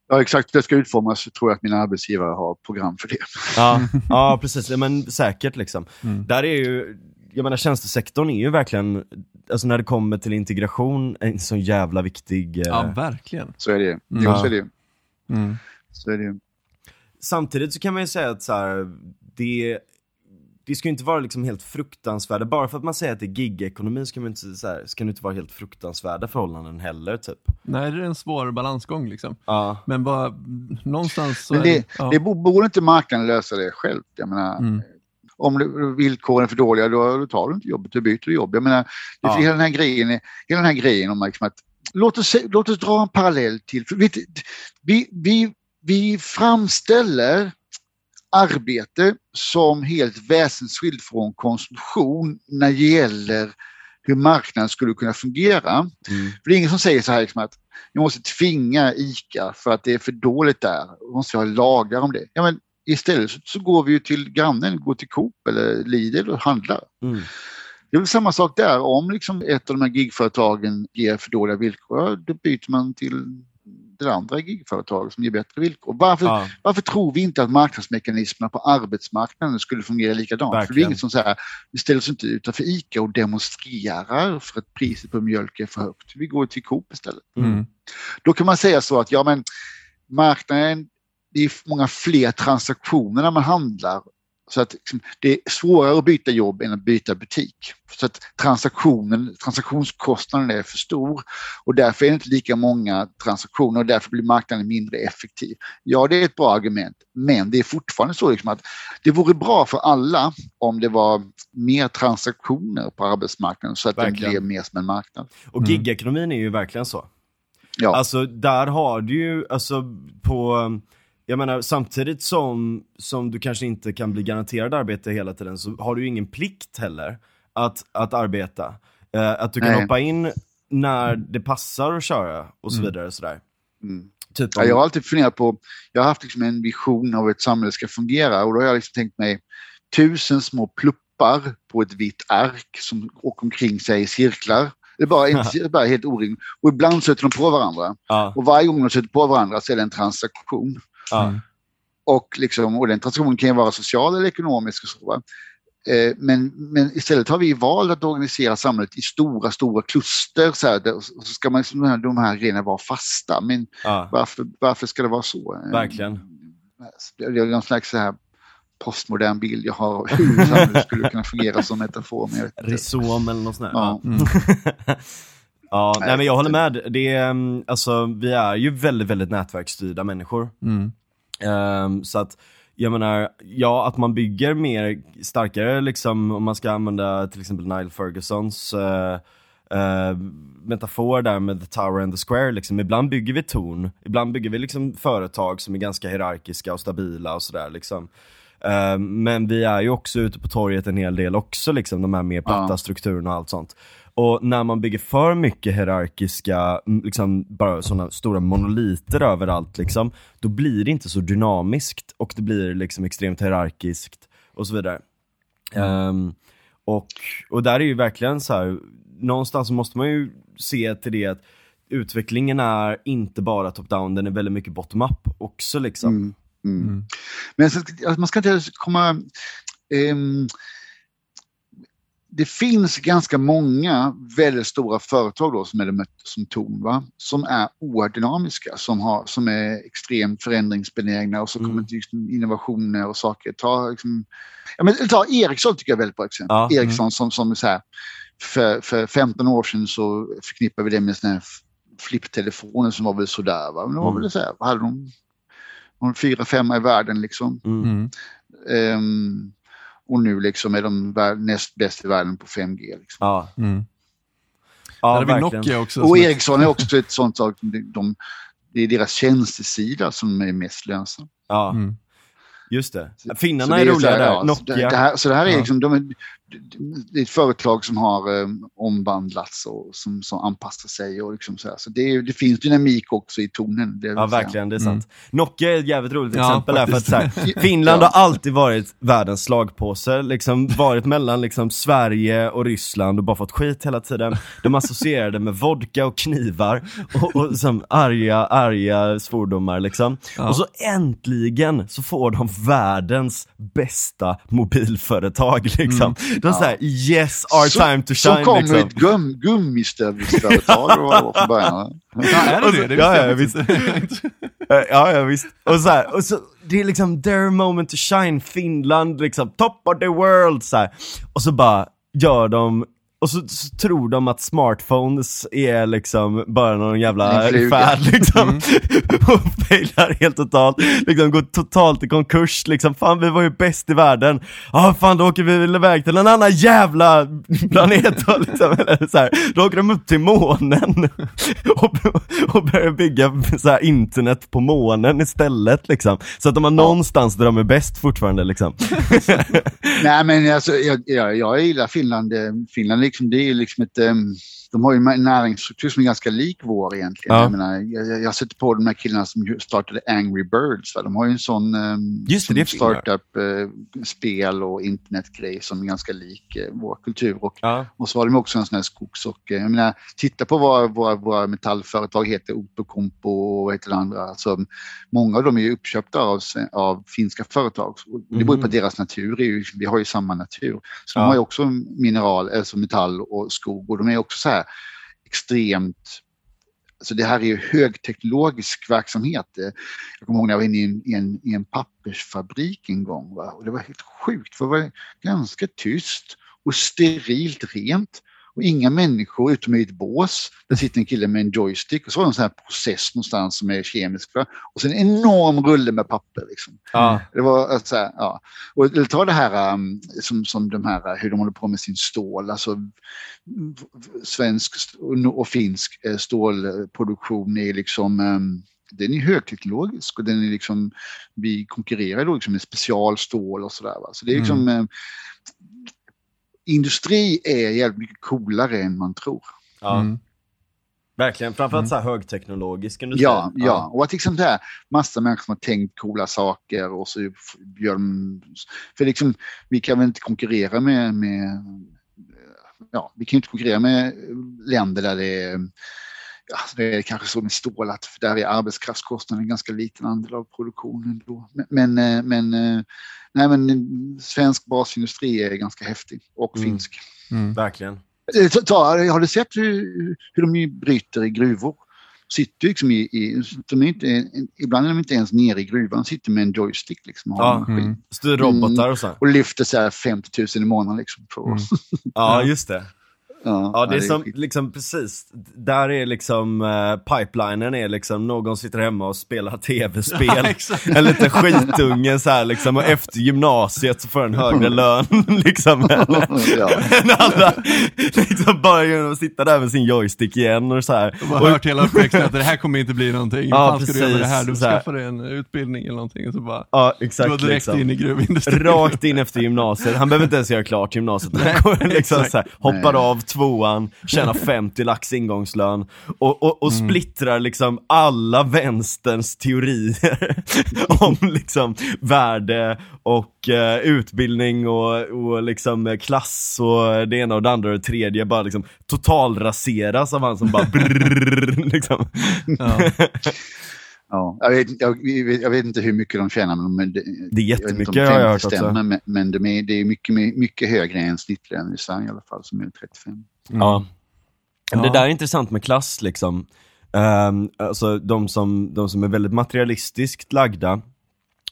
Ja, exakt. Det ska utformas så tror jag att mina arbetsgivare har program för det. Ja, ja precis, ja, men säkert liksom. Mm. Där är ju, jag menar tjänstesektorn är ju verkligen, alltså när det kommer till integration, en så jävla viktig... eh, Ja, verkligen. Så är det ju. Jo, Ja. så är det ju. Mm. Så är det ju. Samtidigt så kan man ju säga att så här, det, det ska ju inte vara liksom helt fruktansvärda, bara för att man säger att det är gigekonomi ska, man inte, så här, ska det inte vara helt fruktansvärda förhållanden heller typ. Nej, det är en svår balansgång liksom. Ja, Men bara någonstans så Men är det, ja. det bo- borde inte marknaden lösa det själv. Jag menar, Mm. Om villkoren är för dåliga då, då tar du inte jobbet, du byter jobb. Jag menar, det, Ja. hela, den här grejen, hela den här grejen om liksom att låt oss, låt oss dra en parallell till, vet, vi, vi, vi framställer arbete som helt väsensskilt från konsumtion när det gäller hur marknaden skulle kunna fungera. mm. För det är ingen som säger så här liksom att vi måste tvinga ICA för att det är för dåligt där. Vi måste ha lagar om det. Ja, men istället så, så går vi ju till grannen, går till Coop eller Lidl och handlar. Mm. Det är väl samma sak där. Om liksom ett av de här gigföretagen ger för dåliga villkor, då byter man till det andra gigföretaget som ger bättre villkor. Varför, Ja, varför tror vi inte att marknadsmekanismerna på arbetsmarknaden skulle fungera likadant? För det är Verkligen. inget som säger, vi ställer oss inte utanför ICA och demonstrerar för att priset på mjölk är för högt. Vi går till Coop istället. Mm. Då kan man säga så att ja men marknaden, det är många fler transaktioner när man handlar Så att liksom, det är svårare att byta jobb än att byta butik. Så att transaktionen, transaktionskostnaden är för stor och därför är det inte lika många transaktioner och därför blir marknaden mindre effektiv. Ja, det är ett bra argument, men det är fortfarande så liksom att det vore bra för alla om det var mer transaktioner på arbetsmarknaden så att Verkligen. den blev mer som en marknad. Och gigekonomin är ju verkligen så. Ja, Alltså där har du ju, alltså på, jag menar samtidigt som, som du kanske inte kan bli garanterad arbete hela tiden så har du ju ingen plikt heller att, att arbeta. Eh, att du kan Nej. hoppa in när det passar att köra och så vidare. Sådär. Mm. Typ Ja, om, jag har alltid funderat på, jag har haft liksom en vision av hur ett samhälle ska fungera och då har jag liksom tänkt mig tusen små pluppar på ett vitt ark som åker omkring sig i cirklar. Det är bara, det är bara helt orimligt. Och ibland sätter de på varandra. ja, Och varje gång de sätter på varandra så är det en transaktion. Ja, Och, liksom, och den transaktionen kan ju vara social eller ekonomisk. Och så, va? Eh, men, men istället har vi valt att organisera samhället i stora, stora kluster. Så, här, där, och så ska man, liksom, de här- de här grejerna vara fasta. Men ja, varför, varför ska det vara så? Verkligen. Det är någon slags så här postmodern bild jag har av hur samhället skulle kunna fungera som metafor. Risom eller något sånt där. Ja. Mm. ja, nej men jag håller vet med. Det är, mm, alltså, vi är ju väldigt, väldigt nätverksstyrda människor. Mm. Ehm, så att, jag menar, ja att man bygger mer starkare liksom, om man ska använda till exempel Nile Fergusons eh, eh, metafor där med the tower and the square liksom. Ibland bygger vi torn, ibland bygger vi liksom företag som är ganska hierarkiska och stabila och sådär liksom. Ehm, men vi är ju också ute på torget en hel del också liksom, de här mer platta Ja. strukturerna och allt sånt. Och när man bygger för mycket hierarkiska, mm, liksom bara sådana stora monoliter överallt liksom, då blir det inte så dynamiskt och det blir liksom extremt hierarkiskt och så vidare. Ehm, och, och där är ju verkligen så här, någonstans så måste man ju se till det att utvecklingen är inte bara top-down, den är väldigt mycket bottom-up också liksom. Mm. Mm. Mm. Men så, alltså, man ska inte komma... ehm, det finns ganska många väldigt stora företag då, som är det som Torn, va? som är oerhört dynamiska, som, har, som är extremt förändringsbenägna och så Mm. kommer det liksom innovationer och saker. Ta, liksom, ja, men, ta Ericsson tycker jag är väldigt bra exempel. Ja, mm. Ericsson som, som är så här, för, för 15 år sedan så förknippade vi det med här flipptelefoner som var väl sådär. Va? Men de var Mm. väl så här, vad hade de? De fyra, femma i världen liksom. Mm. Mm. Och nu liksom är de näst bäst i världen på 5G. Liksom. Ja, Mm. ja Där verkligen. Nokia också. Och Ericsson är också ett sånt sak, de, de, det är deras tjänstesida som är mest lönsam. Ja, Mm. just det. Så Finnarna det är så roliga där, ja, så Nokia. Det, det här, så det här är liksom, de är, det är ett företag som har um, omvandlats och som, som anpassar sig. Och liksom så här. så det, det finns dynamik också i tonen. Ja verkligen, det är Mm. sant. Nokia är ett jävligt roligt Ja, exempel där för att så här, Finland Ja. har alltid varit världens slagpåse, liksom varit mellan liksom Sverige och Ryssland och bara fått skit hela tiden. De associerade med vodka och knivar och, och som arga, arga svordomar liksom. Ja. Och så äntligen så får de världens bästa mobilföretag liksom. De säger yes our Så- time to shine kom liksom. ett gum, det var från början. Ja, är det så- det? det? ja, ja, jag inte. Eh, Ja, ja visst. Och så, här, och så det är liksom their moment to shine, Finland liksom, top of the world så här. Och så bara gör de och så, så tror de att smartphones är liksom bara någon jävla färd liksom. och failar helt totalt. Liksom går totalt i konkurs liksom. Fan vi var ju bäst i världen. Ja ah, fan då åker vi väl iväg till en annan jävla planet då, liksom. Eller så här. Då åker de upp till månen. och, och börjar bygga så här, internet på månen istället liksom. Så att de har någonstans där de är bäst fortfarande liksom. Nej men alltså, jag, jag, jag gillar Finland. Eh, Finland liksom, det är liksom ett, Um, de har ju en näringsstruktur som är ganska lik vår egentligen. Ja. Jag, menar, jag, jag- sätter på de här killarna som startade Angry Birds. Va? De har ju en sån Just det, som det är finnar. startup-spel och internetgrej som är ganska lik eh, vår kultur. Och, Ja. och så har de också en sån här skogs och, eh, jag menar, titta på vad våra, våra metallföretag heter, Outokumpu och vad heter det andra. Alltså, många av dem är ju uppköpta av, av finska företag. Det beror på att deras natur vi har ju samma natur. Så Ja. de har ju också mineral, alltså metall och skog och de är också så här extremt alltså det här är ju högteknologisk verksamhet. Jag kommer ihåg när jag var inne i en, i en, i en pappersfabrik en gång. Va? Och det var helt sjukt, för det var ganska tyst och sterilt rent. Och inga människor utom i ett bås. Där sitter en kille med en joystick och så har de en sån här process någonstans som är kemisk. Va? Och sen en enorm rulle med papper. Liksom. Ja. Det var alltså, så här, ja. Och eller ta det här um, som, som de här, hur de håller på med sin stål, alltså svensk och, finsk eh, stålproduktion är liksom um, den är högteknologisk och den är liksom, vi konkurrerar då liksom med specialstål och sådär. Så det är liksom, eh, industri är jävligt mycket coolare än man tror. Ja. Mm. Verkligen, framförallt så här högteknologisk industri. Ja, ja. och att liksom det här, massa människor som har tänkt coola saker och så gör de, för liksom, vi kan väl inte konkurrera med, med ja, vi kan ju inte konkurrera med länder där det är, ja, det är kanske så med stål att för där är arbetskraftskostnaden en ganska liten andel av produktionen då. Men, men, eh, eh, nej, men eh, svensk basindustri är ganska häftig och Mm. finsk. Mm. Verkligen. Ta- ta, har du sett hur, hur de bryter i gruvor? Sitter liksom i, i de är inte, ibland är de inte ens nere i gruvan, sitter med en joystick liksom, och, har Ja. en maskin, Mm. Styr robotar och så. och lyfter så här 50 000 i månaden. Liksom, för, Mm. Ja, just det. Ja, Ja, det är som, liksom precis, där är liksom, uh, pipelinen är liksom, någon sitter hemma och spelar tv-spel. Ja, en liten skitunge så här liksom, och efter gymnasiet så får en högre lön liksom. ja. än alla, liksom bara genom att sitta där med sin joystick igen och så här. Jag har Och- hört hela uppväxten att det här kommer inte bli någonting. Ja, fan ska du göra det här? Du skaffar dig en utbildning eller någonting och så bara, Ja, du exakt var direkt liksom. in i gruvindustrin. Rakt in efter gymnasiet, han behöver inte ens göra klart gymnasiet. Går liksom så här, hoppar Nej. av tvåan, tjänar 50 lax ingångslön och, och, och Mm. splittrar liksom alla vänsterns teorier om liksom värde och eh, utbildning och, och liksom eh, klass och det ena och det andra och det tredje bara liksom totalraseras av han som bara brrrr, liksom. Ja. Ja, jag, vet, jag, jag vet inte hur mycket de tjänar, men det, Det är jag jättemycket har jag 50 hört också. stämmer, Men, men de är, det är mycket, mycket högre än snittlönen i Sverige i alla fall, som är 35. Ja. Ja. Det där är intressant med klass liksom. Um, alltså de som, de som är väldigt materialistiskt lagda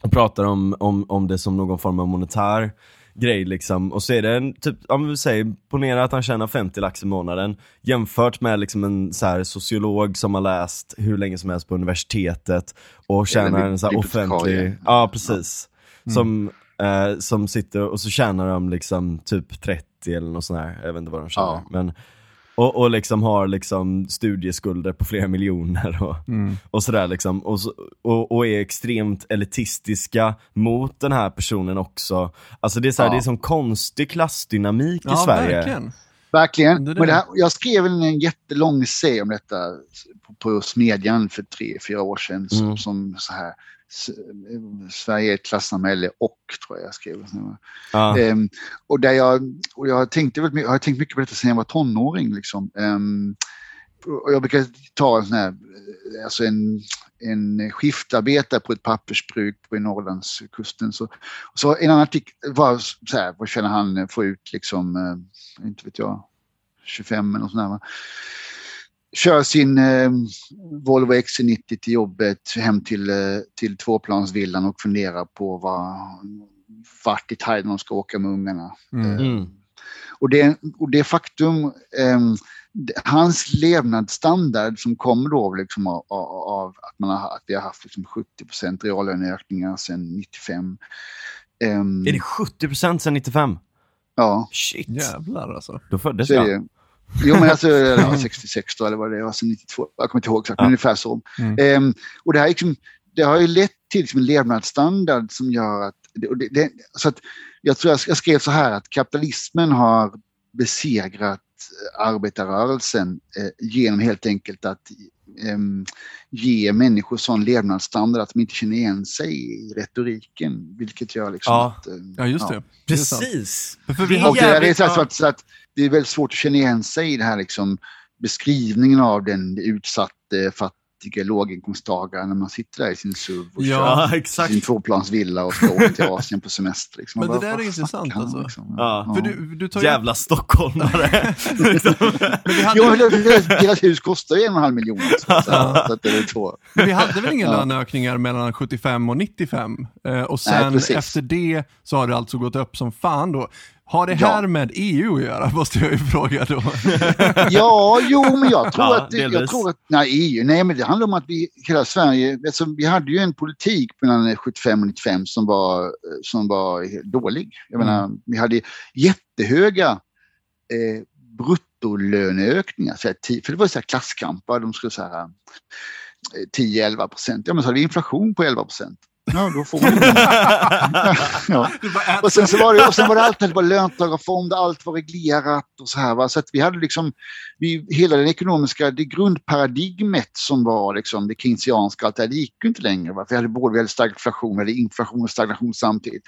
och pratar om, om, om det som någon form av monetär grej liksom. Och så är det en, typ, om vi säger, ponera att han tjänar 50 lax i månaden jämfört med liksom en så här, sociolog som har läst hur länge som helst på universitetet och tjänar en så här bibliotekarie. offentlig, ja precis. Som, eh, som sitter och så tjänar de liksom typ 30 eller något sånt här, jag vet inte vad de tjänar. Ja. Men, och, och liksom har liksom studieskulder på flera miljoner och, Mm. och sådär liksom. Och, och, och är extremt elitistiska mot den här personen också. Alltså det är, så här, Ja. det är som konstig klassdynamik i ja, Sverige. verkligen. Verkligen. Det det. Men det här, jag skrev en, jättelång essä om detta på, på Smedjan för tre, fyra år sedan. Som, Mm. som så här, Sverige är ett klassamhälle och, tror jag jag skrev. Ja. Ehm, och där jag, och jag, tänkte väldigt mycket, jag har tänkt mycket på detta sedan jag var tonåring. Liksom. Ehm, och jag brukar ta en sån här, eh, alltså en, en skiftarbetare på ett pappersbruk på Norrlandskusten. Så, så en annan artikel var så här, vad känner han få ut liksom, eh, inte vet jag, 25 eller något sånt där. Kör sin eh, Volvo XC90 till jobbet, hem till, eh, till tvåplansvillan och funderar på vad, vart i Thailand de ska åka med ungarna. Mm. Eh, Mm. och, det, och det faktum, ehm, hans levnadsstandard som kommer då liksom av, av, att, man har, att vi har haft liksom 70% reallöneökningar sedan 95. ehm, Är det 70% sedan 95? Ja, Shit, Jävlar alltså. då föddes jag. Det. Jo men alltså ja, 66 då eller vad det är, alltså 92, jag kommer inte ihåg exakt, men Ja. ungefär så. Mm. Ehm, och det, här är liksom, det har ju lett till liksom en levnadsstandard som gör att, och det, det, så att jag tror jag, jag skrev så här att kapitalismen har besegrat eh, arbetarrörelsen eh, genom helt enkelt att ehm, ge människor sån levnadsstandard att de inte känner igen sig i retoriken. Vilket gör liksom Ja. att... eh, Ja, just det. Det är sant. Precis! För vi Det har- Och det, där är jävligt så, att, så att det är väldigt svårt att känna igen sig i det här liksom, beskrivningen av den utsatte, fattige fattiga låginkomsttagare när man sitter där i sin SUV och Ja, kör exakt. sin tvåplansvilla och ska åka till Asien på semester. Liksom. Men Man det där är intressant, alltså. Liksom. Ja. För du, du tar ju... Jävla stockholmare. liksom. Hade, deras, hus kostar ju en och en halv miljon. Så, så, så att det är två. men vi hade väl inga Ja. löneökningar mellan 75 och 95? Eh, och sen precis. efter det så har det alltså gått upp som fan då. Har det Ja. här med EU att göra, måste jag ju fråga då. Ja, jo, men jag tror Ja, att... Jag delvis. tror att nej, EU, nej, men det handlar om att vi, hela Sverige, alltså, vi hade ju en politik mellan 75 och 95 som var, eh, som var dålig. Jag Mm. menar, vi hade jättehöga eh, bruttolöneökningar, så här, för det var så här klasskamper, de skulle säga eh, 10-11 procent. Ja, men så hade vi inflation på 11 procent. Ja, då får man ja. Och sen, så var det, och sen var det alltid det var löntagarfonder, allt var reglerat och så här. Va? Så att vi hade liksom, vi, hela den ekonomiska, det grundparadigmet som var liksom det keynesianska, allt det, här, det gick ju inte längre. Va? För vi hade både vi hade stagflation, hade inflation och stagnation samtidigt.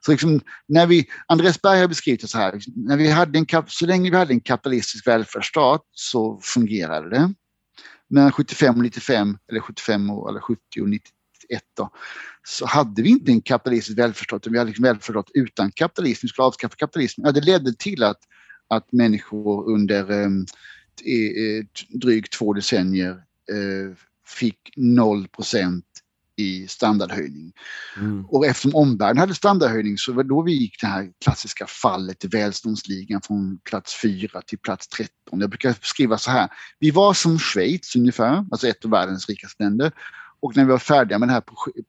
Så liksom, när vi, Andreas Berg har beskrivit det så här, när vi hade en, så länge vi hade en kapitalistisk välfärdsstat så fungerade det. Men 75 och 95, eller 75 och, eller 70 och 91 då, så hade vi inte en kapitalistisk välfärdsstat, utan vi hade liksom välfärdsstat utan kapitalism. Vi skulle avskaffa kapitalismen. Ja, det ledde till att, att människor under eh, eh, drygt två decennier eh, fick 0% i standardhöjning. Mm. Och eftersom omvärlden hade standardhöjning så var då vi gick det här klassiska fallet i välståndsligan från plats 4 till plats 13. Jag brukar skriva så här. Vi var som Schweiz ungefär, alltså ett av världens rikaste länder. Och när vi var färdiga med det här proje-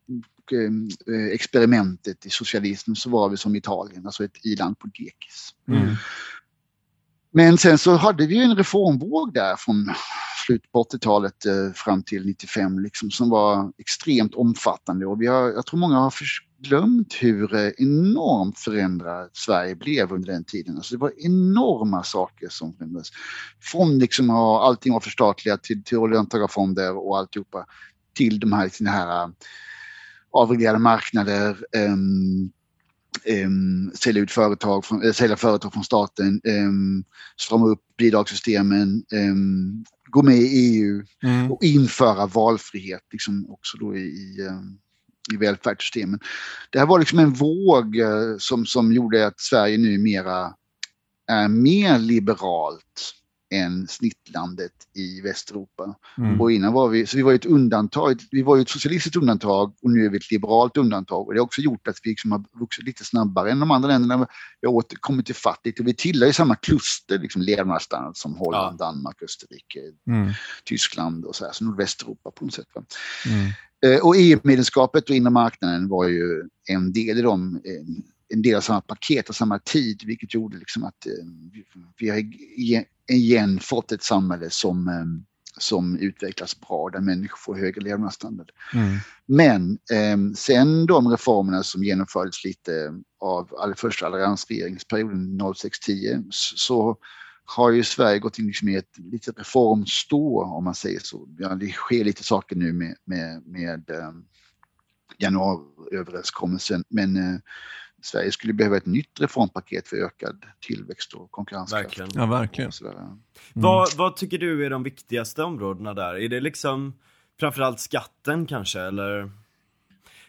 eh, experimentet i socialism så var vi som Italien, alltså ett iland på dekis. Mm. Men sen så hade vi en reformvåg där från slutet på 80-talet eh, fram till 95 liksom, som var extremt omfattande och vi har, jag tror många har glömt hur eh, enormt förändrat Sverige blev under den tiden. Alltså det var enorma saker som förändrades. Från liksom ha allting var förstatligat till, till löntagarfonder och alltihopa till de här, de här eh, avreglerade marknader, ehm, um, sälja ut företag från, äh, sälja företag från staten, um, strama upp bidragssystemen, um, gå med i EU Mm. och införa valfrihet liksom också då i, i, um, i välfärdssystemen. Det här var liksom en våg eh, som, som gjorde att Sverige numera är mer liberalt än snittlandet i Västeuropa. Mm. Och innan var vi, så vi var ju ett undantag, vi var ju ett socialistiskt undantag och nu är vi ett liberalt undantag. Och det har också gjort att vi liksom har vuxit lite snabbare än de andra länderna. Vi har återkommit till fattigt och vi tillhör ju samma kluster, liksom levnadsstandard som Holland, Danmark, Österrike, Mm. Tyskland och så här, så Nordvästeuropa på något sätt. Mm. Eh, Och EU-medlemskapet och inre marknaden var ju en del i dem, eh, en del av samma paket och samma tid, vilket gjorde liksom att eh, vi- vi har igen- fått ett samhälle som, eh, som utvecklas bra, där människor får högre levnadsstandard. Mm. Men eh, sen de reformerna som genomfördes lite av all första alliansregeringsperioden 06-10 så, så har ju Sverige gått in liksom i ett litet reformstå om man säger så. Ja, det sker lite saker nu med, med, med eh, januariöverenskommelsen men eh, Sverige skulle behöva ett nytt reformpaket för ökad tillväxt och konkurrenskraft. Verkligen. Ja, verkligen. Sådär. Vad, vad tycker du är de viktigaste områdena där? Är det liksom framförallt skatten kanske eller?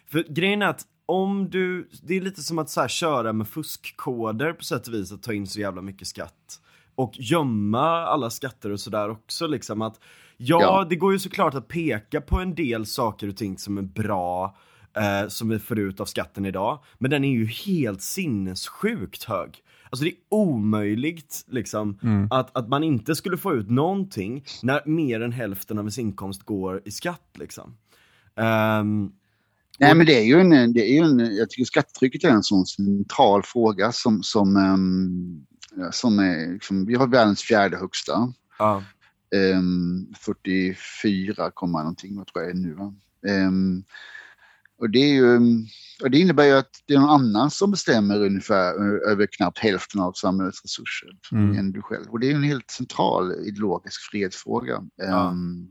För grejen är att om du, det är lite som att så här köra med fuskkoder på sätt och vis att ta in så jävla mycket skatt. Och gömma alla skatter och sådär också liksom att ja, Ja. det går ju såklart att peka på en del saker och ting som är bra eh, som vi får ut av skatten idag. Men den är ju helt sinnessjukt hög. Alltså det är omöjligt liksom att, att man inte skulle få ut någonting när mer än hälften av ens inkomst går i skatt liksom. Ehm, Nej, men det är ju en, det är ju en, jag tycker skattetrycket är en sån central fråga som, som, ja, som är, liksom, vi har världens fjärde högsta. ja. Ehm, 44, komma någonting, tror jag är nu. Va? Och det, är ju, och det innebär ju att det är någon annan som bestämmer ungefär över knappt hälften av samhällets resurser Mm. än du själv. Och det är en helt central ideologisk frihetsfråga Ja. ehm,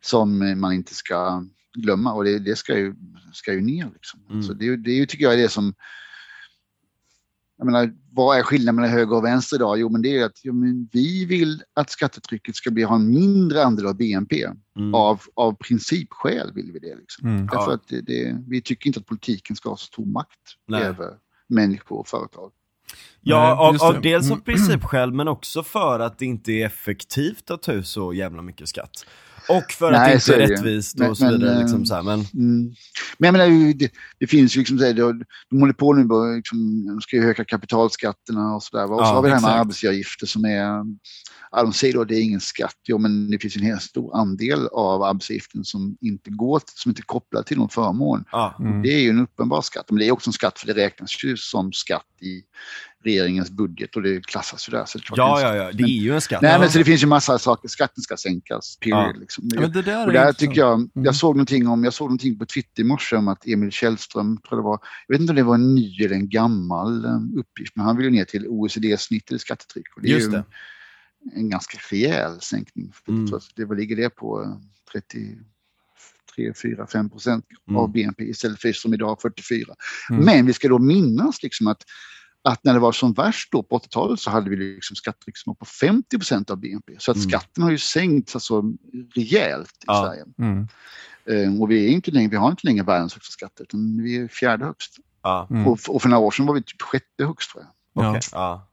som man inte ska glömma och det, det ska, ju, ska ju ner. Liksom. Mm. Så det, är det är tycker jag, det som jag menar, vad är skillnaden mellan höger och vänster idag? Jo, men det är att jo, men vi vill att skattetrycket ska bli, ha en mindre andel av BNP. Mm. Av, av principskäl vill vi det. Liksom. Mm. Därför Ja. att det, det, vi tycker inte att politiken ska ha så stor makt Nej. över människor och företag. Ja, Nej, av, av dels av Mm. principskäl men också för att det inte är effektivt att ta ut så jävla mycket skatt. Och för att Nej, det så inte är det rättvist Men- och så vidare. men, liksom eh, så här. Men, Mm. Men jag menar, ju, det, det finns ju liksom, så här, de, de håller på nu på, liksom, de ska ju öka kapitalskatterna och sådär. va? Och så Ja, har vi det här med exakt. arbetsgivaravgifter som är, ja, de säger då att det är ingen skatt. Jo, men det finns en helt stor andel av arbetsgivaravgiften som inte går, som inte är kopplad till någon förmån. ja. Mm. Det är ju en uppenbar skatt, men det är också en skatt för det räknas ju som skatt i regeringens budget och det klassas ju där. Så det är ja, är ja, ja, det är ju en skatt. Nej, men så det finns ju massa saker. Skatten ska sänkas, period. Ja. Liksom. Ja, men det där Och är där tycker jag, Mm. jag såg någonting om, jag såg någonting på Twitter i morse om att Emil Källström, tror det var, jag vet inte om det var en ny eller en gammal eh, uppgift, men han vill ju ner till OECD-snittet i skattetryck. Och det är Just ju det. en ganska rejäl sänkning. Mm. Det, vad ligger det på? eh, 33, 4, 5 procent Mm. av BNP istället för som idag 44. Mm. Men vi ska då minnas liksom att att när det var som värst då på 80-talet så hade vi liksom skattetryck som var på 50 procent av BNP. Så att Mm. skatten har ju sänkts alltså rejält i Ja. Sverige. Mm. Eh, och vi, är inte längre, vi har inte längre världens högsta skatter, utan vi är fjärde högst. Ja, Mm. Och, och för några år sedan var vi typ sjätte högst tror jag. Ja. okej. ja.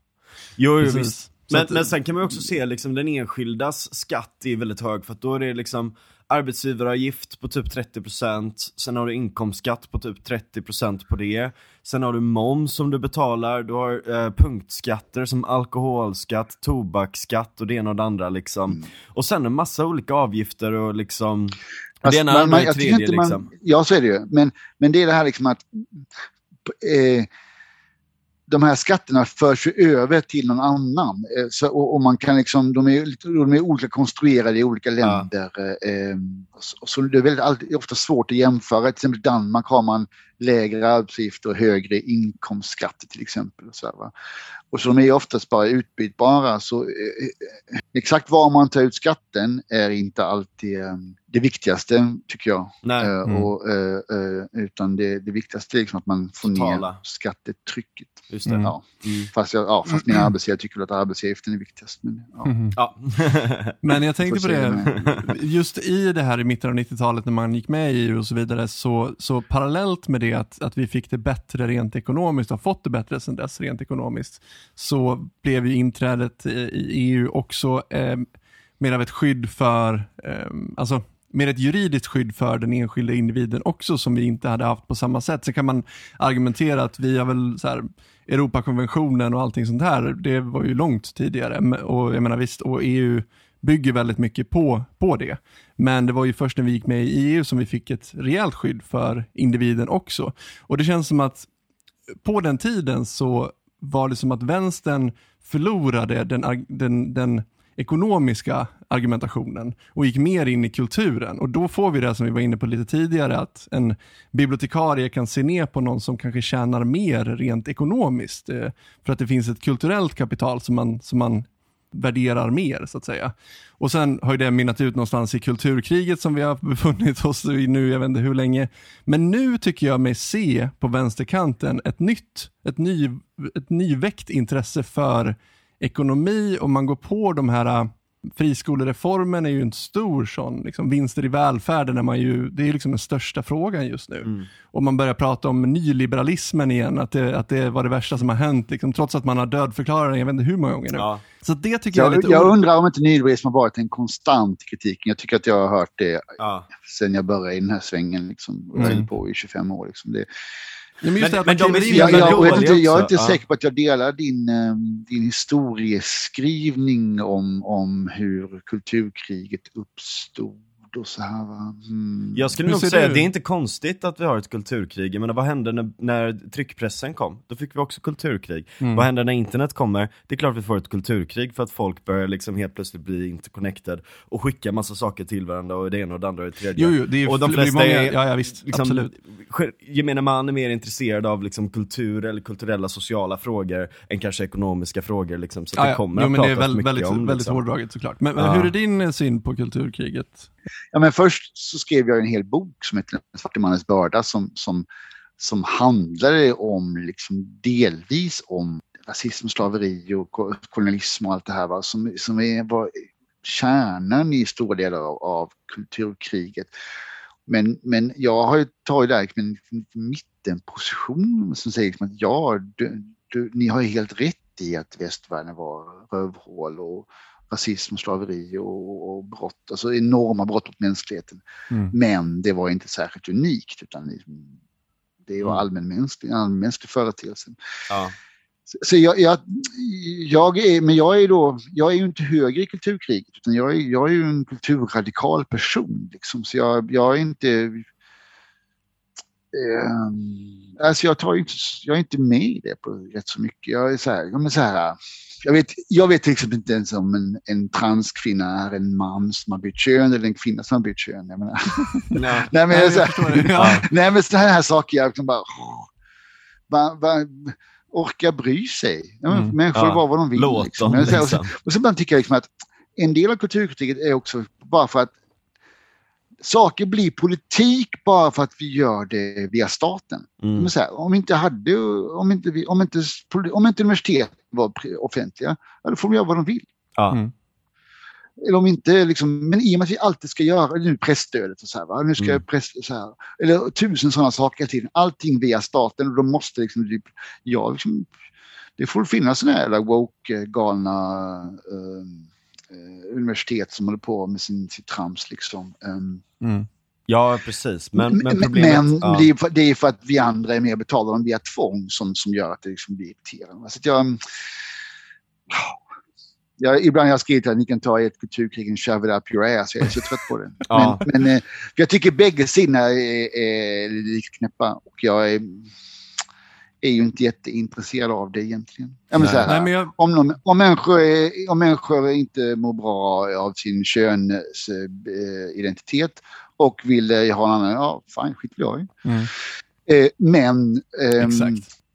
Jo, jo visst. Men, men sen kan man också se liksom den enskildas skatt är väldigt hög för att då är det liksom arbetsgivaravgift på typ 30% Sen har du inkomstskatt på typ 30% på det Sen har du moms som du betalar, du har eh, punktskatter som alkoholskatt, tobaksskatt och det ena och det andra liksom Mm. Och sen en massa olika avgifter och liksom Fast Det ena, man- man- och jag tredje inte man- liksom Ja, så är det ju. Men, men det är det här liksom att eh, de här skatterna förs ju över till någon annan. Eh, så, och, och man kan liksom, de är, de är olika konstruerade i olika länder. Eh, så, så det är väldigt, alltid, ofta svårt att jämföra. Till exempel i Danmark har man lägre arbetsgifter och högre inkomstskatter till exempel. Och så, va? Och så de är oftast bara utbytbara. Så, eh, eh, exakt var man tar ut skatten är inte alltid eh, det viktigaste tycker jag. Nej, Mm. och, utan det, det viktigaste är liksom att man får Totala. ner skattetrycket. just det Mm. Ja. Mm. Fast, jag, ja, fast mina arbetsgivare tycker väl att arbetsgivaravgiften är viktigast. Men, ja. Mhm. Ja. Men jag tänkte på det, just i det här i mitten av 90-talet när man gick med i EU och så vidare, så, så parallellt med det att, att vi fick det bättre rent ekonomiskt, har fått det bättre sedan dess rent ekonomiskt, så blev ju inträdet i, EU också eh, mer av ett skydd för, eh, alltså mer ett juridiskt skydd för den enskilda individen också som vi inte hade haft på samma sätt. Så kan man argumentera att vi har väl så här, Europakonventionen och allting sånt här, det var ju långt tidigare. Och jag menar visst, och EU bygger väldigt mycket på, på det. Men det var ju först när vi gick med i EU som vi fick ett rejält skydd för individen också. Och det känns som att på den tiden så var det som att vänstern förlorade den, den, den ekonomiska argumentationen och gick mer in i kulturen. Och då får vi det som vi var inne på lite tidigare, att en bibliotekarie kan se ner på någon som kanske tjänar mer rent ekonomiskt. Eh, för att det finns ett kulturellt kapital som man, som man värderar mer så att säga. Och sen har ju det mynnat ut någonstans i kulturkriget som vi har befunnit oss i nu, jag vet inte hur länge. Men nu tycker jag mig se på vänsterkanten ett nytt, ett, ny, ett nyväckt intresse för ekonomi och man går på de här friskolereformen är ju en stor sån, liksom vinster i välfärden är man ju, det är liksom den största frågan just nu. Mm. Och man börjar prata om nyliberalismen igen, att det, att det var det värsta som har hänt, liksom, trots att man har dödförklarat den, jag vet inte hur många gånger nu. Ja. Så det tycker jag är Jag, lite jag undrar om inte nyliberalism har varit en konstant kritik. Jag tycker att jag har hört det Ja. sen jag började i den här svängen. Liksom, och Mm. på i 25 år. Liksom. Det, men de är så jag, jävla jag, jag, vet inte, dåliga jag är inte Ja. säker på att jag delar din, eh, din historieskrivning om, om hur kulturkriget uppstod och så här. Mm. Jag skulle Hur nog säga du? det är inte konstigt att vi har ett kulturkrig. Menar, vad hände när, när tryckpressen kom? Då fick vi också kulturkrig. Mm. Vad händer när internet kommer? Det är klart vi får ett kulturkrig för att folk börjar liksom helt plötsligt bli interconnected och skicka massa saker till varandra och det ena och det andra och det tredje. Jo, jo, det är, och de flesta många, är ja, ja visst, liksom, absolut. Gemene man är mer intresserad av liksom kultur eller kulturella sociala frågor än kanske ekonomiska frågor liksom. Så Ja, det kommer Jo, att men det är pratas väl, mycket väldigt, om. väldigt liksom. hårdraget såklart. Men, men Ja. hur är din syn på kulturkriget? Ja, men först så skrev jag en hel bok som heter Den svarte mannens börda som, som, som handlade om, liksom delvis om rasism, slaveri och kolonialism och allt det här va, som, som är, var kärnan i stora delar av, av kulturkriget. Men, men jag har ju tagit där en mittenposition som säger liksom att ja, du, du, ni har helt rätt i att västvärlden var rövhål och rasism, slaveri och, och brott, alltså enorma brott mot mänskligheten. Mm. Men det var inte särskilt unikt utan det var mm. allmänmänsklig, allmänmänsklig företeelse. Ja. Så jag, jag, jag, är, men jag är då, jag är ju inte höger i kulturkriget utan jag är, jag är ju en kulturradikal person liksom. Så jag, jag är inte, eh, alltså jag tar inte, jag är inte med i det på rätt så mycket. Jag är så här, jag, så här, jag vet, jag vet till exempel inte ens om en, en transkvinna är en man som har bytt kön eller en kvinna som har bytt kön. Jag menar. Nej, nej, men, jag, så här, ja. nej, men sådana här saker, jag liksom bara, oh, bara, bara orka bry sig. Mm. Människor ja. var vad de vill. Låt liksom. dem, liksom. Och så, och så bara tycker jag liksom att en del av kulturkritiken är också bara för att saker blir politik bara för att vi gör det via staten. Mm. Här, om, inte hade, om, inte vi, om, inte, om inte universitet var offentliga, då får de göra vad de vill. Ja. Mm. Eller om inte, liksom, men i och med att vi alltid ska göra, nu pressstödet och så här, va? nu ska mm. press, så här, eller tusen sådana saker tiden, allting via staten och då måste liksom, typ, ja, liksom, det får finnas sådana här woke, galna uh, uh, universitet som håller på med sin, sitt trams liksom. Um, mm. Ja, precis. Men, men problemet... Men ja. det, är för, det är för att vi andra är mer betalade via tvång som, som gör att det liksom blir irriterande. Så jag, jag, ibland har jag skrivit att ni kan ta ett kulturkrig och shove it up your ass. Jag är så trött på det. ja. Men, men eh, jag tycker bägge sidorna är, är lite knäppa och jag är, är ju inte jätteintresserad av det egentligen. Jag här, Nej, men jag... om, någon, om, människor är, om människor inte mår bra av sin könsidentitet och vill eh, ha en annan, ja fine, skit jag i. Mm. Eh, men, eh,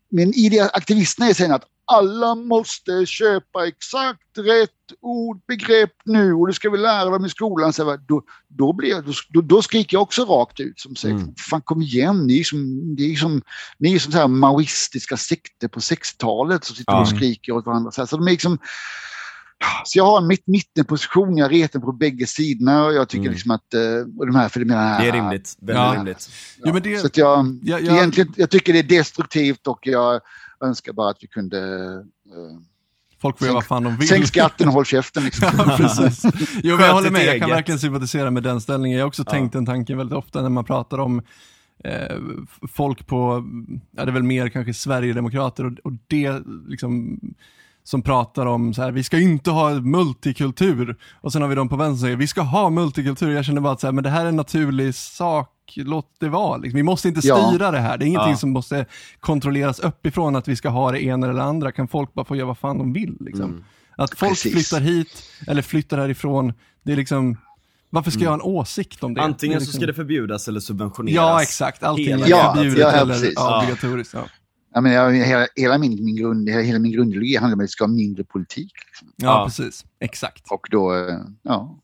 men i det aktivisterna är sen att alla måste köpa exakt rätt ord, begrepp nu och det ska vi lära dem i skolan. Så då, då, blir då, då skriker jag också rakt ut som säger, mm. fan kom igen, ni är som, ni är som, ni är som så här maoistiska sekter på 60-talet som sitter mm. och skriker åt varandra. Så, här, så de är liksom, så jag har en mitt mittenposition, jag retar på bägge sidorna och jag tycker mm. liksom att, eh, och de här filmerna Det är rimligt, väldigt ja. rimligt. Ja. Jo, det, så att jag, ja, ja. Egentligen, jag tycker det är destruktivt och jag önskar bara att vi kunde uh, Folk får göra vad fan de vill. Sänk skatten och håll käften. Liksom. ja, precis. Jo, jag håller med, jag kan verkligen sympatisera med den ställningen. Jag har också ja. tänkt den tanken väldigt ofta när man pratar om eh, folk på, ja det är väl mer kanske Sverigedemokrater och, och det liksom som pratar om så här, vi ska inte ha multikultur. Och sen har vi de på vänster som säger, vi ska ha multikultur. Jag känner bara att så här, men det här är en naturlig sak, låt det vara. Liksom. Vi måste inte styra ja. det här. Det är ingenting ja. som måste kontrolleras uppifrån att vi ska ha det ena eller det andra. Kan folk bara få göra vad fan de vill? Liksom. Mm. Att folk Precis. flyttar hit eller flyttar härifrån, det är liksom varför ska jag ha en åsikt om det? Antingen det liksom... så ska det förbjudas eller subventioneras. Ja, exakt. Allting är ja, förbjudet ja, eller obligatoriskt. Ja. Jag menar, hela, hela, min, min grund, hela min grundideologi handlar om att vi ska ha mindre politik. Liksom. Ja, ja, precis. Exakt. Och då, ja.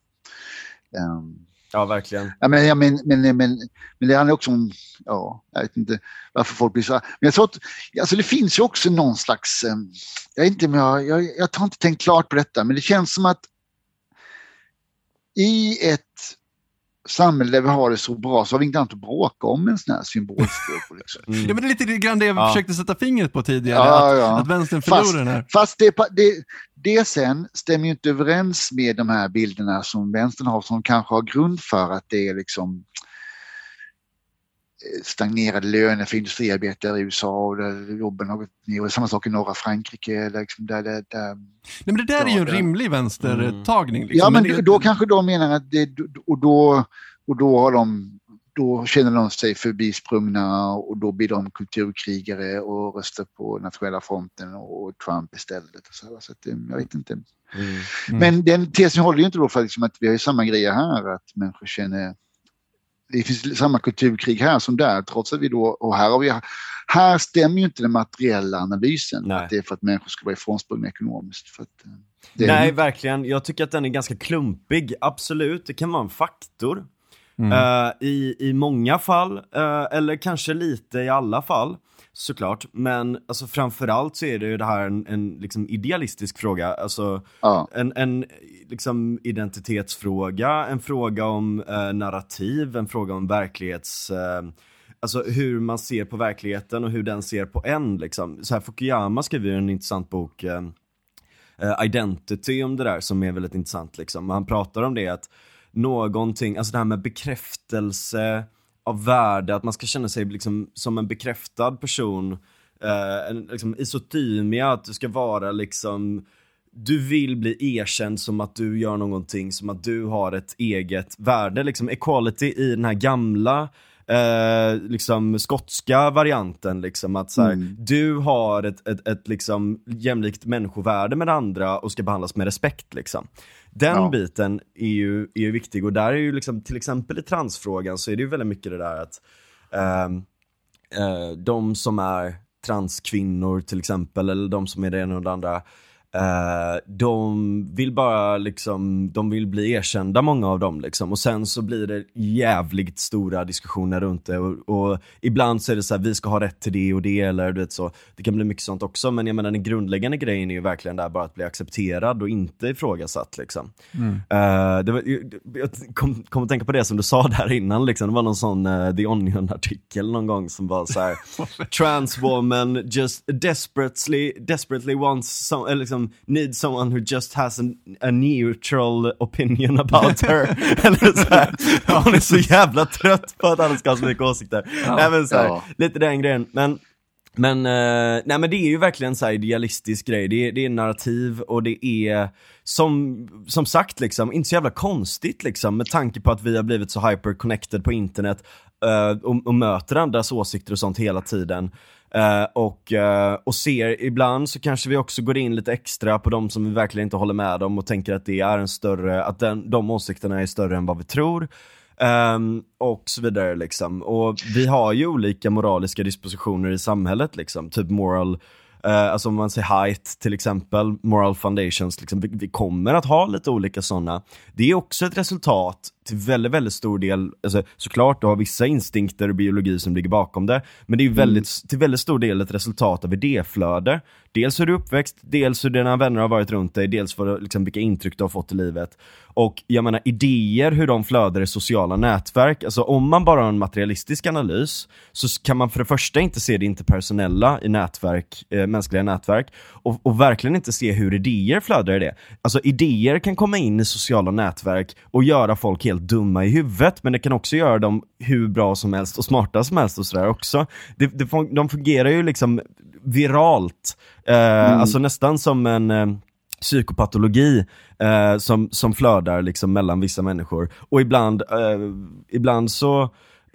Um, ja, verkligen. Ja, men, ja, men, men, men, men det handlar också om, ja, jag vet inte varför folk blir så Men jag tror att, alltså det finns ju också någon slags, eh, jag inte jag, jag, jag har inte tänkt klart på detta, men det känns som att i ett samhälle där vi har det så bra så har vi inte annat att bråka om en sån här symbolfråga. Liksom. Mm. Ja, men det är lite grann det jag ja. försökte sätta fingret på tidigare, ja, att, ja. att vänstern förlorar den här. Fast det, det, det sen stämmer ju inte överens med de här bilderna som vänstern har som kanske har grund för att det är liksom eh, stagnerade löner för industriarbetare i USA och där jobben har gått ner. Och samma sak i norra Frankrike. Liksom där, där, där, Nej, men det där är ju en rimlig vänstertagning. Liksom. Ja, men, men det... då kanske de menar att det, och då, och då har de då känner de sig förbisprungna och då blir de kulturkrigare och röstar på nationella fronten och Trump istället. Och så, så att, jag vet inte. Mm. Mm. Men den tesen håller ju inte då för liksom att vi har samma grejer här, att människor känner det finns samma kulturkrig här som där, trots att vi då, och här har vi, här stämmer ju inte den materiella analysen, Nej. att det är för att människor ska vara ifrånsprungna ekonomiskt. För att, Nej, är... verkligen. Jag tycker att den är ganska klumpig, absolut, det kan vara en faktor. Mm. Eh, i, I många fall, eh, eller kanske lite i alla fall, såklart. Men alltså, framförallt så är det ju det här en, en liksom, idealistisk fråga. Alltså, Ja. en, en liksom, identitetsfråga, en fråga om eh, narrativ, en fråga om verklighets... Eh, alltså hur man ser på verkligheten och hur den ser på en. Liksom. Så här, Fukuyama skriver ju en intressant bok, eh, eh, Identity, om det där som är väldigt intressant. Liksom. Han pratar om det att någonting, alltså det här med bekräftelse av värde, att man ska känna sig liksom som en bekräftad person, eh, en, liksom isotymia, att du ska vara liksom du vill bli erkänd som att du gör någonting, som att du har ett eget värde. Liksom equality i den här gamla eh, liksom skotska varianten. Liksom, att så här, Mm. Du har ett, ett, ett liksom jämlikt människovärde med andra och ska behandlas med respekt. Liksom. Den Ja. biten är ju, är ju viktig och där är ju liksom, till exempel i transfrågan så är det ju väldigt mycket det där att ehm, eh, de som är transkvinnor till exempel, eller de som är det ena och det andra, eh, de vill bara liksom, de vill bli erkända många av dem liksom. Och sen så blir det jävligt stora diskussioner runt det och, och ibland så är det så här, vi ska ha rätt till det och det eller du vet så. Det kan bli mycket sånt också men jag menar den grundläggande grejen är ju verkligen där bara att bli accepterad och inte ifrågasatt liksom. Eh, det var, jag kom, kom att tänka på det som du sa där innan liksom. Det var någon sån uh, The Onion-artikel någon gång som var så här. Trans woman just desperately, desperately wants some, eller liksom need someone who just has an, a neutral opinion about her. eller så här. Hon är så jävla trött på att alla ska ha så mycket åsikter. Nej, men så här, Ja. Lite den grejen. Men men, eh, nej men det är ju verkligen så här idealistisk grej, det är, det är narrativ och det är som, som sagt liksom, inte så jävla konstigt liksom med tanke på att vi har blivit så hyper-connected på internet eh, och, och möter andras åsikter och sånt hela tiden. Eh, och, uh, och ser, ibland så kanske vi också går in lite extra på de som vi verkligen inte håller med om och tänker att det är en större, att den, de åsikterna är större än vad vi tror. Um, och så vidare liksom. Och vi har ju olika moraliska dispositioner i samhället liksom, typ moral, Uh, alltså om man säger height till exempel, moral foundations, liksom, vi, vi kommer att ha lite olika sådana. Det är också ett resultat till väldigt, väldigt stor del, alltså, såklart du har vissa instinkter och biologi som ligger bakom det, men det är ju väldigt, till väldigt stor del ett resultat av idéflöde. Dels hur du är uppväxt, dels hur dina vänner har varit runt dig, dels för, liksom, vilka intryck du har fått i livet. Och jag menar idéer, hur de flödar i sociala nätverk, alltså om man bara har en materialistisk analys så kan man för det första inte se det interpersonella i nätverk, eh, mänskliga nätverk och, och verkligen inte se hur idéer flödar i det. Alltså idéer kan komma in i sociala nätverk och göra folk helt dumma i huvudet men det kan också göra dem hur bra som helst och smarta som helst och sådär också. Det, det, de fungerar ju liksom viralt, eh, alltså nästan som en eh, psykopatologi eh, som, som flödar liksom mellan vissa människor. Och ibland, eh, ibland så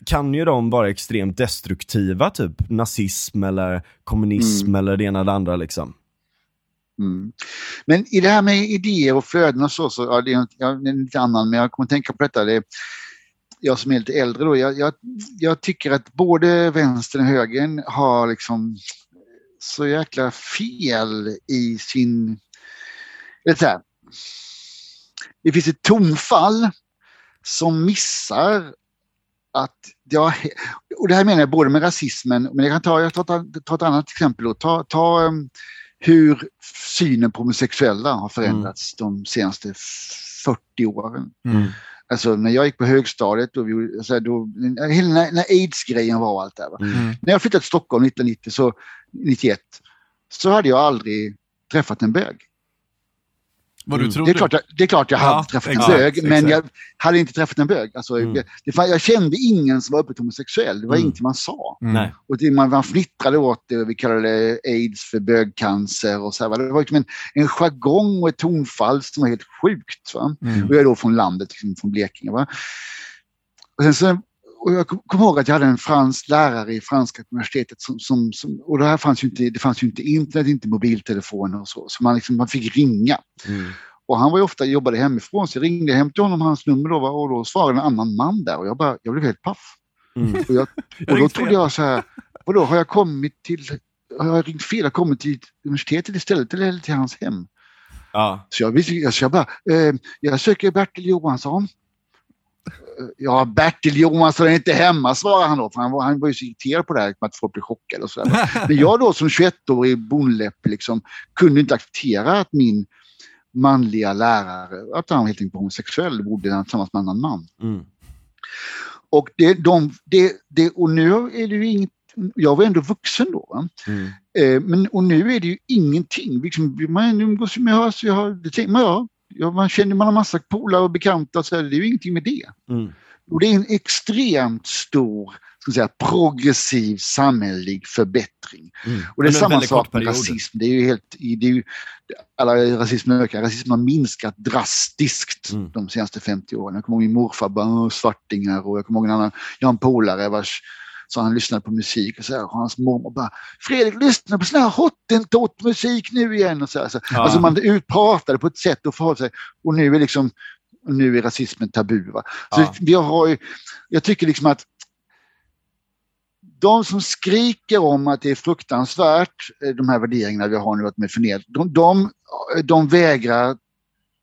kan ju de vara extremt destruktiva, typ nazism eller kommunism eller det ena eller andra liksom. Mm. Men i det här med idéer och flöden och så, så ja, det är en, ja, det är en lite annan, men jag kommer att tänka på detta. Det, jag som är lite äldre då, jag, jag, jag tycker att både vänstern och högern har liksom så jäkla fel i sin... Det, här, det finns ett tonfall som missar att ja, och det här menar jag både med rasismen, men jag kan ta, jag tar, ta ett annat exempel. Då. Ta, ta um, hur synen på homosexuella har förändrats de senaste 40 åren. Mm. Alltså när jag gick på högstadiet, då, vi, så här, då, hela när, när aids-grejen var och allt det här. Va? Mm. När jag flyttade till Stockholm 1990, så, 91, så hade jag aldrig träffat en bög. Vad du Mm. trodde? Det är klart, jag- det är klart jag Ja, hade träffat en exakt, bög, men jag hade inte träffat en bög. Alltså, Mm. det, jag kände ingen som var öppet homosexuell. Det var Mm. ingenting man sa. Mm. Och det, man, man fnittrade åt det och vi kallade det aids för bögcancer och så här. Det var liksom en, en jargong och ett tonfall som var helt sjukt. Va? Mm. Och jag är då från landet, liksom, från Blekinge. Va? Och, sen så, och jag kom- kommer ihåg att jag hade en fransk lärare i franska universitetet som, som, som och det här fanns ju inte, det fanns ju inte internet, inte mobiltelefoner och så, så man, liksom, man fick ringa. Mm. Och han var ju ofta jobbade hemifrån så jag ringde hem till honom, hans nummer då, och då svarade en annan man där och jag, bara, jag blev helt paff. Mm. Och, jag, och då trodde jag så här, vadå har jag kommit till, har jag ringt fel, har jag kommit till universitetet istället eller till hans hem? Ja. Så jag, visste- så jag bara, eh, jag söker Bertil Johansson. Ja, Bertil Johansson är inte hemma, svarar han då. För han var, han var ju så irriterad på det här med att folk blir chockade och sådär. Men jag då som 21-årig bondläpp liksom, kunde inte acceptera att min manliga lärare, att han helt enkelt var homosexuell, bodde tillsammans med en annan man. Mm. Och, det, de, det, det, och nu är det ju inget, jag var ändå vuxen då. Mm. Eh, men, och nu är det ju ingenting. Liksom, man umgås med oss, jag har, det tänker man ja. Ja. Man känner, man har massa polare och bekanta, så det är ju ingenting med det. Mm. Och det är en extremt stor ska säga, progressiv samhällelig förbättring. Mm. Och det är samma sak med rasism. Det är ju helt, det är ju, alla rasismen ökar. Rasismen har minskat drastiskt Mm. de senaste 50 åren. Jag kommer ihåg min morfar bara "Åh, svartingar och jag kommer ihåg en annan, jag har en polare vars så han lyssnade på musik och så här, och hans mormor bara Fredrik lyssna på sån här hottentott musik nu igen. Och så här, så. Ja. Alltså man utpratade på ett sätt och förhålla sig och nu är liksom nu är rasismen tabu. Va? Så Ja. vi har ju, jag tycker liksom att de som skriker om att det är fruktansvärt, eh, de här värderingarna vi har nu, att de är förnedrande, de, de, de vägrar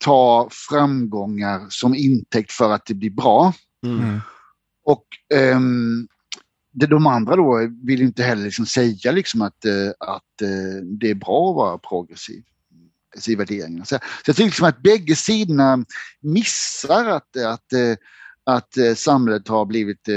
ta framgångar som intäkt för att det blir bra. Mm. Mm. Och ehm, de andra då vill inte heller liksom säga liksom att, eh, att eh, det är bra att vara progressiv i värderingarna. Så, så jag tycker liksom att bägge sidorna missar att, att, eh, att samhället har blivit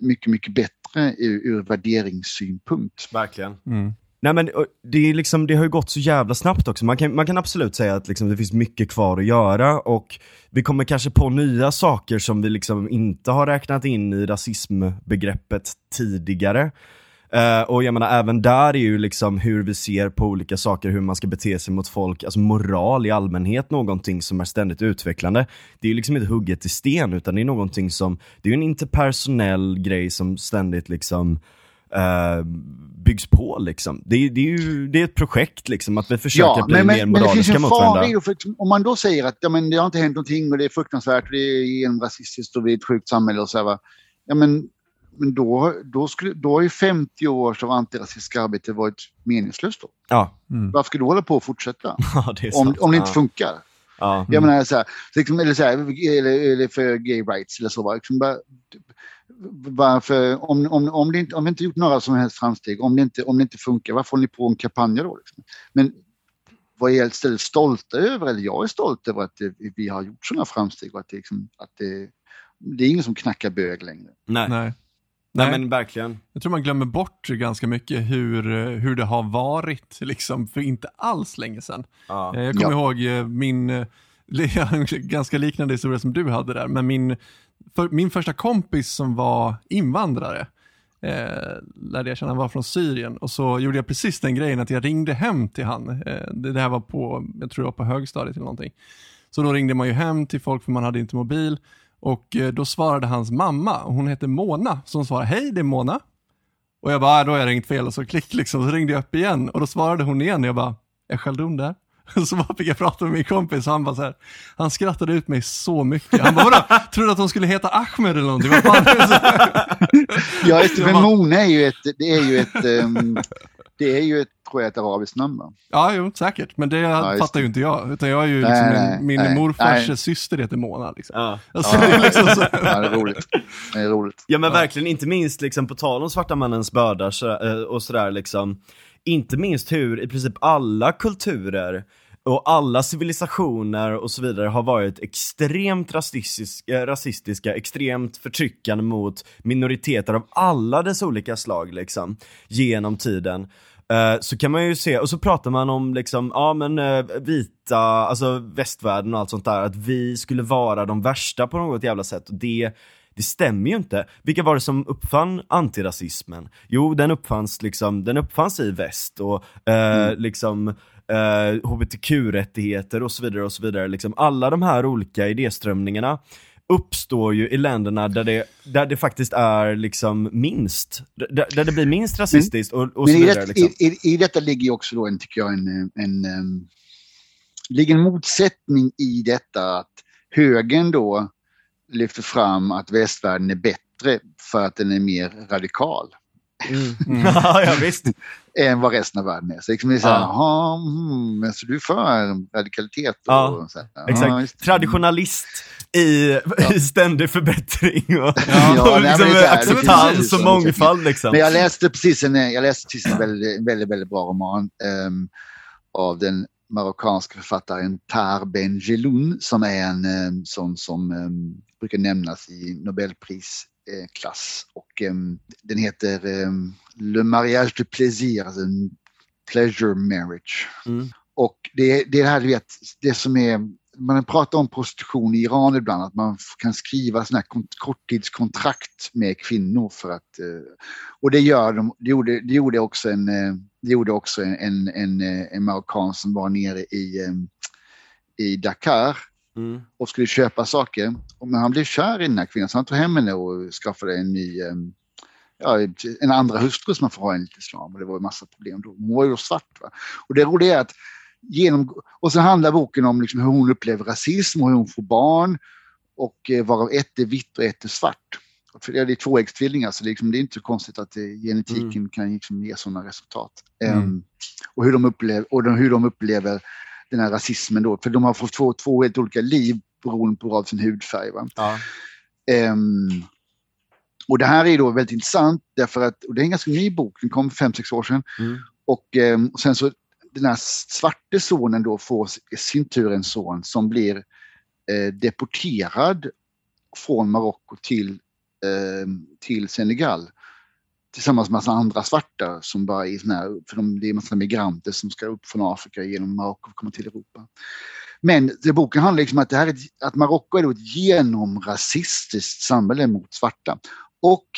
mycket, mycket bättre ur, ur värderingssynpunkt. Verkligen. Mm. Nej men det, är liksom, det har ju gått så jävla snabbt också. Man kan, man kan absolut säga att liksom, det finns mycket kvar att göra och vi kommer kanske på nya saker som vi liksom inte har räknat in i rasismbegreppet tidigare. Uh, och jag menar även där är ju liksom hur vi ser på olika saker, hur man ska bete sig mot folk, alltså moral i allmänhet någonting som är ständigt utvecklande. Det är ju liksom inte hugget i sten utan det är någonting som, det är ju en interpersonell grej som ständigt liksom eh, byggs på liksom. Det, är- det är ju det är ett projekt liksom, att vi försöker bli mer men det finns moraliska en mot fara varandra. om man då säger att ja, men det har inte hänt någonting och det är fruktansvärt och det är en rasistiskt och vi är ett sjukt samhälle och så här? Ja, men, men då, då, skulle, då har ju 50 års av antirasistiskt arbete varit meningslöst då. Ja, Mm. Varför ska du hålla på och fortsätta? ja om, om det inte ja. funkar. Ja. Jag menar så här, så liksom, eller, så här, eller, eller för gay rights eller så. Liksom bara, varför, om, om, om, det inte, om vi inte gjort några som helst framsteg, om det inte, om det inte funkar, varför håller ni på en kampanj då? Liksom? Men vad är jag istället stolta över, eller jag är stolt över att det, vi har gjort sådana framsteg och att, det, liksom, att det, det är ingen som knackar bög längre. Nej. Nej. Nej. men verkligen. Jag tror man glömmer bort ganska mycket hur, hur det har varit liksom, för inte alls länge sedan. Ja. Eh, Jag kommer Ja. ihåg eh, min, eh, ganska liknande historia som du hade där, men min, för, min första kompis som var invandrare, eh, lärde jag känna, han var från Syrien och så gjorde jag precis den grejen att jag ringde hem till han. Eh, det, det här var på, jag tror det var på högstadiet eller någonting. Så då ringde man ju hem till folk för man hade inte mobil och eh, då svarade hans mamma, hon hette Mona, som svarade hej det är Mona. Och jag bara, äh, då har jag ringt fel och så klick liksom, så ringde jag upp igen och då svarade hon igen och jag bara, är Khaldun där? Så bara fick jag prata med min kompis och han bara så här, han skrattade ut mig så mycket. Han bara, vadå? Trodde att hon skulle heta Ahmed eller någonting? Vad fan? Ja, just det, Mona är ju ett, det är ju ett, ehm, det är ju ett, tror jag, ett arabiskt namn. va? Ja, jo, säkert. Men det just fattar ju inte jag. Utan jag är ju Nej, liksom nej, min nej, morfars nej. syster heter Mona. Liksom. Ja. Alltså, det är liksom så. Ja, det är roligt. Det är roligt. Ja men verkligen, inte minst liksom på tal om svarta mannens bördar så, eh, och sådär liksom. Inte minst hur i princip alla kulturer och alla civilisationer och så vidare har varit extremt rasistiska, eh, rasistiska extremt förtryckande mot minoriteter av alla dess olika slag liksom, genom tiden. Eh, så kan man ju se, och så pratar man om liksom, ja men eh, vita, alltså västvärlden och allt sånt där, att vi skulle vara de värsta på något jävla sätt. Och det, det stämmer ju inte. Vilka var det som uppfann antirasismen? Jo, den uppfanns liksom, den uppfanns i väst och eh, liksom eh, hbtq-rättigheter och så vidare och så vidare. Liksom, alla de här olika idéströmningarna uppstår ju i länderna där det, där det faktiskt är liksom minst, där, där det blir minst rasistiskt och, och så Men i, vidare. det, Liksom. i, i, i detta ligger ju också då en, tycker jag, en, en, en, ligger en motsättning i detta att högern då lyfter fram att västvärlden är bättre för att den är mer radikal. Mm. ja, ja, visst. än vad resten av världen är. Så liksom det är så här, Ja. ja. mm, men så du är för radikalitet? Och, Ja, så här, ja, Exakt. just det. Traditionalist i, i ständig förbättring och, Ja, och nej, liksom det acceptans och mångfald. Liksom. Men jag läste precis en, jag läste precis en väldigt, väldigt, väldigt bra roman ehm, av den marockanska författaren Tar Ben Jelloun som är en um, sån som ehm, brukar nämnas i Nobelprisklass. och ehm, den heter ehm, Le mariage de plaisir, alltså en pleasure marriage. Mm. Och det, det är det här du vet, det som är, man pratar om prostitution i Iran ibland, att man kan skriva sådana här kont- korttidskontrakt med kvinnor för att, eh, och det gör de, det gjorde, det gjorde också en, eh, det gjorde också en, en, en, eh, en marockan som var nere i, eh, i Dakar Mm. och skulle köpa saker. Men han blev kär i den här kvinnan så han tog hem henne och skaffade en ny, eh, ja, en andra hustru som man får ha enligt islam. Och det var en massa problem då. Hon var ju då svart. Va? Och det roliga är att genom, och så handlar boken om liksom hur hon upplever rasism och hur hon får barn. Och eh, varav ett är vitt och ett är svart. För det är tvåäggstvillingar så det är, liksom, det är inte så konstigt att eh, genetiken kan liksom ge sådana resultat. Mm. Ehm, och hur de, upplever, och de, hur de upplever den här rasismen då. För de har fått två, två helt olika liv beroende på av sin hudfärg. Ja. Ehm, och det här är då väldigt intressant därför att, och det är en ganska ny bok, den kom för fem sex år sedan. Mm. Och, ehm, och sen så den här svarte sonen då får i sin tur en son som blir eh, deporterad från Marocko till, ehm, till Senegal. Tillsammans med massa andra svarta som bara är såna här, för de, det är massa migranter som ska upp från Afrika genom Marocko och komma till Europa. Men det, boken handlar liksom om att, det här är ett, att Marocko är då ett genomrasistiskt samhälle mot svarta. Och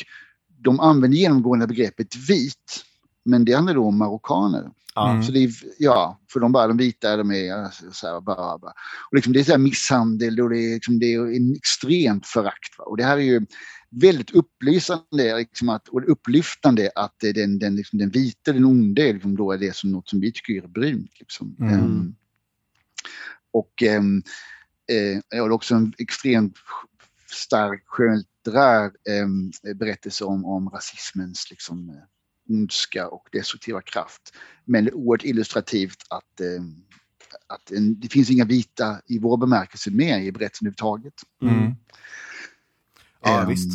de använder genomgående begreppet vit, men det handlar då om marockaner. Mm. Så det är, ja, för de bara, de vita, de är så här, bara, bara. Och liksom, det är så här misshandel och det är, liksom, det är en extremt förakt. Va? Och det här är ju väldigt upplysande liksom att, och upplyftande att den, den, liksom, den vita, den onde, liksom, då är det som något som vi tycker är brunt. Liksom. Mm. Ehm, och ehm, eh, jag har också en extremt stark skönlitterär ehm, berättelse om, om rasismens liksom, eh, ondska och destruktiva kraft. Men det är oerhört illustrativt att, eh, att en, det finns inga vita i vår bemärkelse med i berättelsen överhuvudtaget. Mm. Ja, Ehm, visst.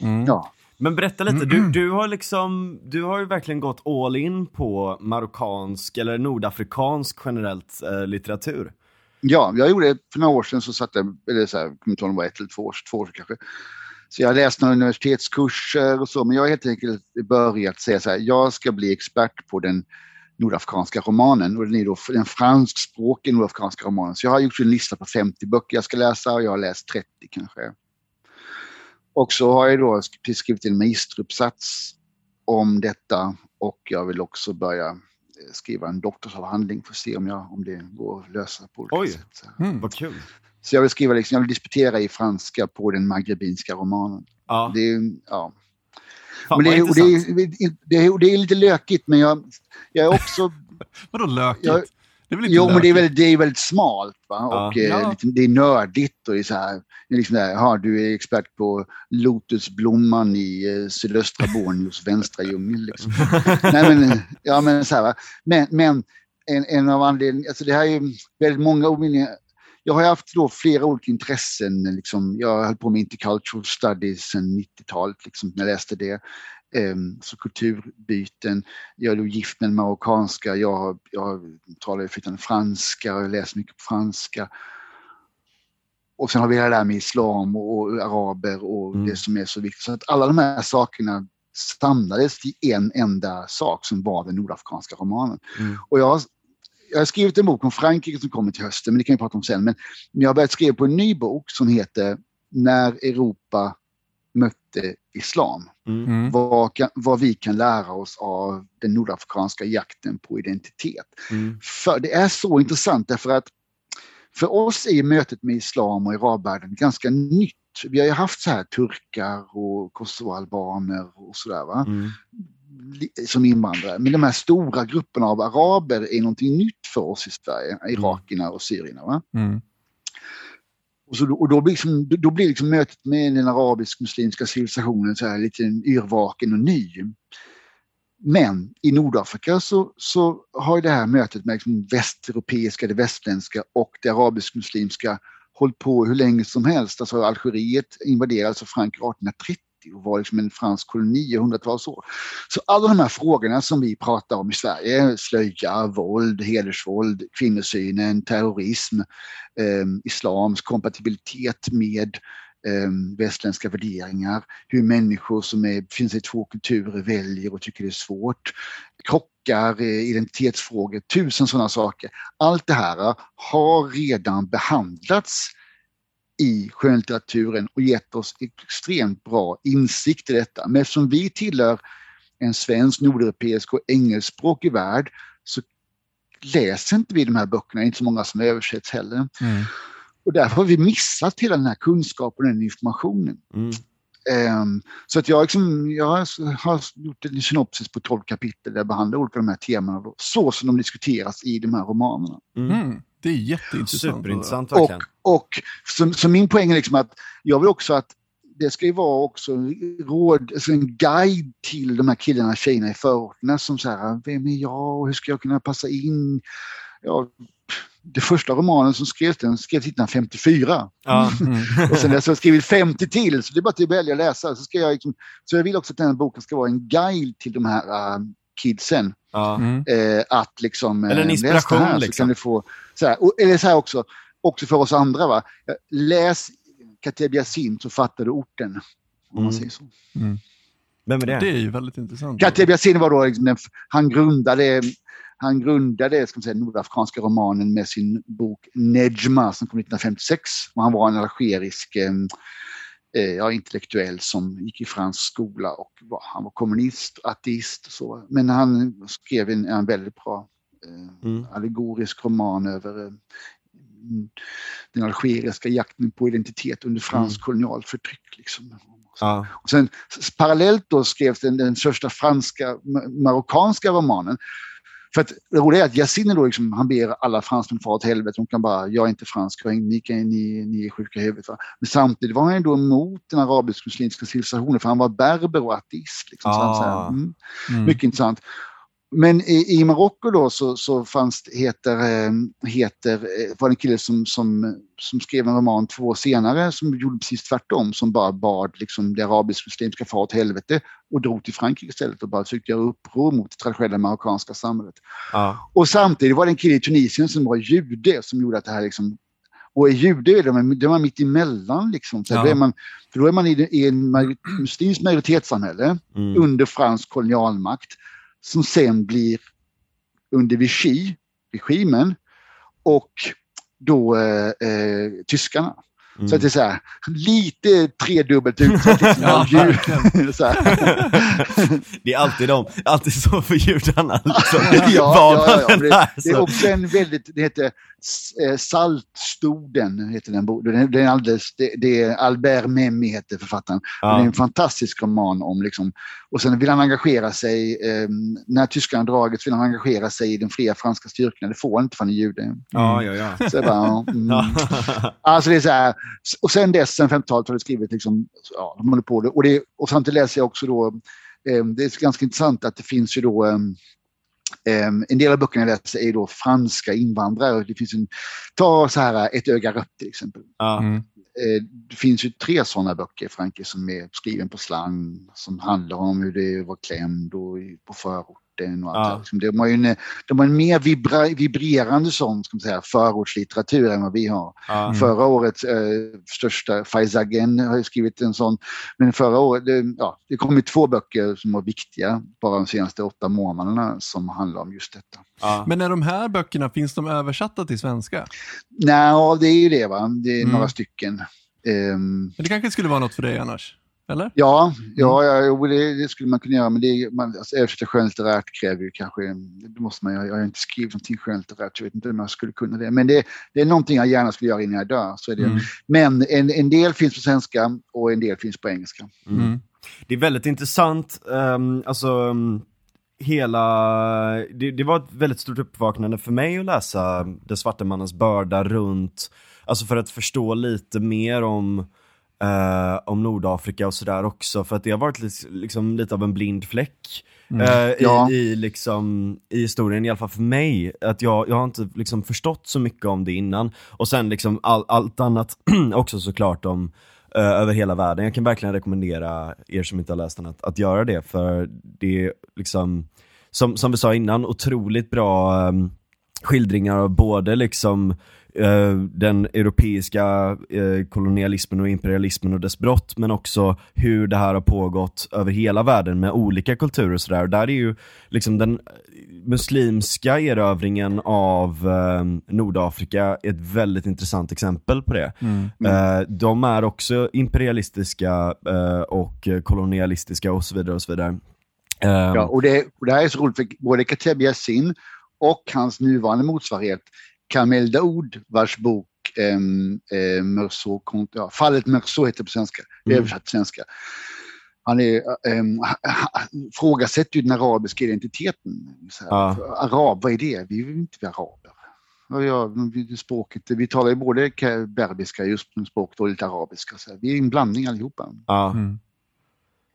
Mm. Ja. Men berätta lite, du, du har liksom, du har ju verkligen gått all in på marockansk eller nordafrikansk generellt eh, litteratur. ja, jag gjorde för några år sedan så satt jag, eller så här, kommer inte ihåg om det var ett eller två år, två år sedan kanske. Så jag har läst några universitetskurser och så, men jag har helt enkelt börjat säga så här, jag ska bli expert på den nordafrikanska romanen och den är då den franskspråkiga nordafrikanska romanen. Så jag har gjort en lista på 50 böcker jag ska läsa och jag har läst 30 kanske. Och så har jag då sk- skrivit en magisteruppsats om detta och jag vill också börja eh, skriva en doktorsavhandling för att se om, jag, om det går att lösa på olika Oj. sätt. Så, Mm. Vad kul. Så jag vill skriva, liksom, jag vill disputera i franska på den maghrebinska romanen. Ja, Det är, ja. fan Men det, är, det, det, det är lite lökigt men jag, jag är också Vadå lökigt? Jag- det är väl inte Jo, men det är, lökigt? väldigt, det är väldigt smalt. Va? Ja. Och, eh, Ja. lite, det är nördigt och det är så här. Det är liksom där, aha, du är expert på lotusblomman i eh, sydöstra Borneos vänstra djungel. Liksom. Nej, men, ja, men, så här, va? men, men en, en av anledningarna, alltså det här är ju väldigt många jag har haft då flera olika intressen. Liksom. Jag höll på med intercultural studies sedan 90-talet, liksom, när jag läste det. Ehm, så kulturbyten. Jag är gift med en marockanska. Jag, jag talar flytande franska och läser mycket på franska. Och sen har vi det där med islam och, och araber och Mm. det som är så viktigt. Så att alla de här sakerna samlades till en enda sak som var den nordafrikanska romanen. Mm. Och jag har, jag har skrivit en bok om Frankrike som kommer till hösten, men det kan vi prata om sen. Men, jag har börjat skriva på en ny bok som heter När Europa mötte islam. Mm. Mm. Vad, kan, vad vi kan lära oss av den nordafrikanska jakten på identitet. Mm. För det är så intressant därför att för oss är mötet med islam och arabvärlden ganska nytt. Vi har ju haft så här turkar och kosovoalbaner och sådär va? Mm. Som invandrare. Men de här stora grupperna av araber är någonting nytt för oss i Sverige, irakierna och syrierna. Mm. Och, så, och då, blir liksom, då blir liksom mötet med den arabisk-muslimska civilisationen så här lite yrvaken och ny. Men i Nordafrika så, så har det här mötet med liksom västeuropeiska, det västländska och det arabisk-muslimska hållit på hur länge som helst. Alltså Algeriet invaderades av Frankrike 1830 och var liksom en fransk koloni i hundratals år. Så alla de här frågorna som vi pratar om i Sverige, slöja, våld, hedersvåld, kvinnosynen, terrorism, eh, islams kompatibilitet med eh, västländska värderingar, hur människor som är, finns i två kulturer väljer och tycker det är svårt, krockar, eh, identitetsfrågor, tusen sådana saker. Allt det här har redan behandlats i skönlitteraturen och gett oss extremt bra insikt i detta. Men eftersom vi tillhör en svensk, nordeuropeisk och engelskspråkig värld så läser inte vi de här böckerna, inte så många som översätts heller. Mm. Och därför har vi missat hela den här kunskapen och den informationen. Mm. Um, så att jag, liksom, jag har gjort en synopsis på 12 kapitel där jag behandlar olika de här temana då, så som de diskuteras i de här romanerna. Mm. Det är jätteintressant. Superintressant verkligen. Och, och så, så, min poäng är liksom att jag vill också att det ska ju vara också råd, alltså en guide till de här killarna och tjejerna i förorterna som så här, vem är jag och hur ska jag kunna passa in? Ja, det första romanen som skrevs, den skrevs 1954. Ja. Mm. och sen har jag skrivit 50 till, så det är bara att välja att läsa. Så, ska jag, liksom, så jag vill också att den här boken ska vara en guide till de här uh, kidsen. Ja. Mm. Eh, att liksom... Eller en eh, inspiration. Här, liksom. så kan du få, så här, och, eller så här också, också för oss andra. Va? Läs Kateb Yassin, författade orten. Om mm. man säger så. Mm. Vem är det? Det är ju väldigt intressant. Kateb Yassin var då, liksom, han grundade han grundade ska man säga, nordafrikanska romanen med sin bok Nejma som kom 1956. Och han var en algerisk eh, ja, intellektuell som gick i fransk skola och var, han var kommunist, ateist och så. Men han skrev en, en väldigt bra eh, mm. allegorisk roman över eh, den algeriska jakten på identitet under fransk mm. kolonialförtryck. Liksom. Ja. Och sen, parallellt då skrevs den, den första franska, marockanska romanen för att det roliga är att Yasin då liksom, han ber alla fransmän fara åt helvete. De kan bara, jag är inte fransk, ni, kan, ni, ni är sjuka i huvudet. Va? Men samtidigt var han då emot den arabisk-muslimska civilisationen för han var berber och ateist. Liksom, ah. så här, mm. Mm. Mycket intressant. Men i, i Marocko då så, så fanns, heter, eh, heter, eh, var det en kille som, som, som skrev en roman två år senare som gjorde precis tvärtom, som bara bad liksom, det arabisk-muslimska fara åt helvete och drog till Frankrike istället och bara försökte göra uppror mot det traditionella marockanska samhället. Ja. Och samtidigt var det en kille i Tunisien som var jude som gjorde att det här liksom och är jude man, är man mitt emellan. Liksom. Så ja. är man, för då är man i, i en muslimskt majoritetssamhälle mm. under fransk kolonialmakt som sen blir under Vichy, regimen, och då eh, eh, tyskarna. Mm. Så att det är så här, lite tredubbelt utsatt. ja, det är alltid de, alltid så för judarna. Liksom. ja, ja, ja, det, det, är också en väldigt, det heter eh, Saltstoden, heter den är alldeles, det, det är Albert Memmi heter författaren. Ja. Det är en fantastisk roman om liksom, och sen vill han engagera sig, eh, när tyskarna dragit vill han engagera sig i den fria franska styrkan. Det får han inte för han är jude. Mm. Ja, ja, ja. Så bara, mm. Alltså det är så här, och sen dess, sen 50-talet har det skrivit liksom, ja, de håller på det. Och, det, och samtidigt läser jag också då, eh, det är ganska intressant att det finns ju då eh, en del av böckerna jag läser är då franska invandrare. Det finns en, ta så här Ett öga rött till exempel. Mm. Det finns ju tre sådana böcker i Frankrike som är skriven på slang som handlar om hur det var klämd och på förort sporten och allt ja. liksom. de, har ju en, de har en mer vibra, vibrerande sån ska man säga, förortslitteratur än vad vi har. Ja. Mm. Förra årets eh, största, Faizagen har ju skrivit en sån. Men förra året, det, ja, det kom ju två böcker som var viktiga bara de senaste åtta månaderna som handlar om just detta. Ja. Men är de här böckerna, finns de översatta till svenska? Nej, det är ju det va. Det är mm. några stycken. Um, Men det kanske skulle vara något för dig annars? Eller? Ja, ja, mm. ja det, det, skulle man kunna göra. Men det, man, alltså, översätta skönlitterärt kräver ju kanske, det måste man Jag har inte skrivit någonting skönlitterärt, så jag vet inte om jag skulle kunna det. Men det, det är någonting jag gärna skulle göra innan jag dör. Så är det. Mm. Men en, en del finns på svenska och en del finns på engelska. Mm. mm. Det är väldigt intressant, um, alltså um hela, det, det var ett väldigt stort uppvaknande för mig att läsa Den svarte mannens börda runt, alltså för att förstå lite mer om, eh, om Nordafrika och sådär också, för att det har varit liksom lite av en blind fläck. eh, Ja. i, i, liksom, i historien, i alla fall för mig, att jag, jag har inte liksom förstått så mycket om det innan. Och sen liksom all, allt annat också såklart om eh, över hela världen. Jag kan verkligen rekommendera er som inte har läst den att, att göra det, för det är liksom, som, som vi sa innan, otroligt bra ehm, skildringar av både liksom den europeiska eh, kolonialismen och imperialismen och dess brott, men också hur det här har pågått över hela världen med olika kulturer och sådär. Och där är ju liksom den muslimska erövringen av eh, Nordafrika ett väldigt intressant exempel på det. Eh, de är också imperialistiska eh, och kolonialistiska och så vidare och så vidare. Eh, Ja, och, det, och det här är så roligt för både Kateb Yassin och hans nuvarande motsvarighet Kamel Daoud vars bok um, eh, Meursault, kont- ja, Fallet Meursault heter det på svenska, det Mm. översatt svenska. Han är, um, frågasätter ju den arabiska identiteten. Så här, Ja. Arab, vad är det? Vi är ju inte araber. Ja, språket, vi talar ju både ka- berbiska ursprungsspråket och lite arabiska. Så här. Vi är en blandning allihopa. ja. Mm.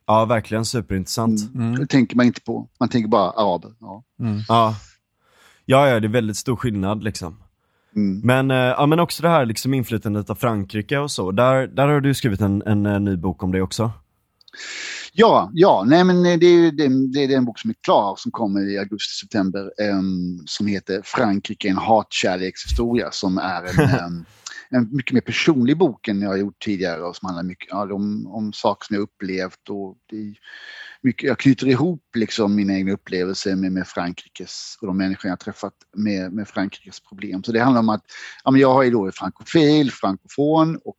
ja, verkligen superintressant. Mm. Mm. Det tänker man inte på. Man tänker bara araber. Ja. Mm. Ja. Ja, ja, det är väldigt stor skillnad liksom. Mm. Men, eh, ja, men också det här liksom inflytandet av Frankrike och så. Där, där har du skrivit en, en, eh, ny bok om det också. Ja, ja, nej men det är, den, det är den bok som är klar som kommer i augusti-september em, som heter Frankrike en hatkärlekshistoria som är en, em, en mycket mer personlig bok än jag har gjort tidigare och som handlar mycket ja, om, om saker som jag upplevt och det är mycket, jag knyter ihop liksom mina egna upplevelser med, med Frankrikes och de människor jag träffat med, med Frankrikes problem. Så det handlar om att ja, men jag har ju då är frankofil, frankofon och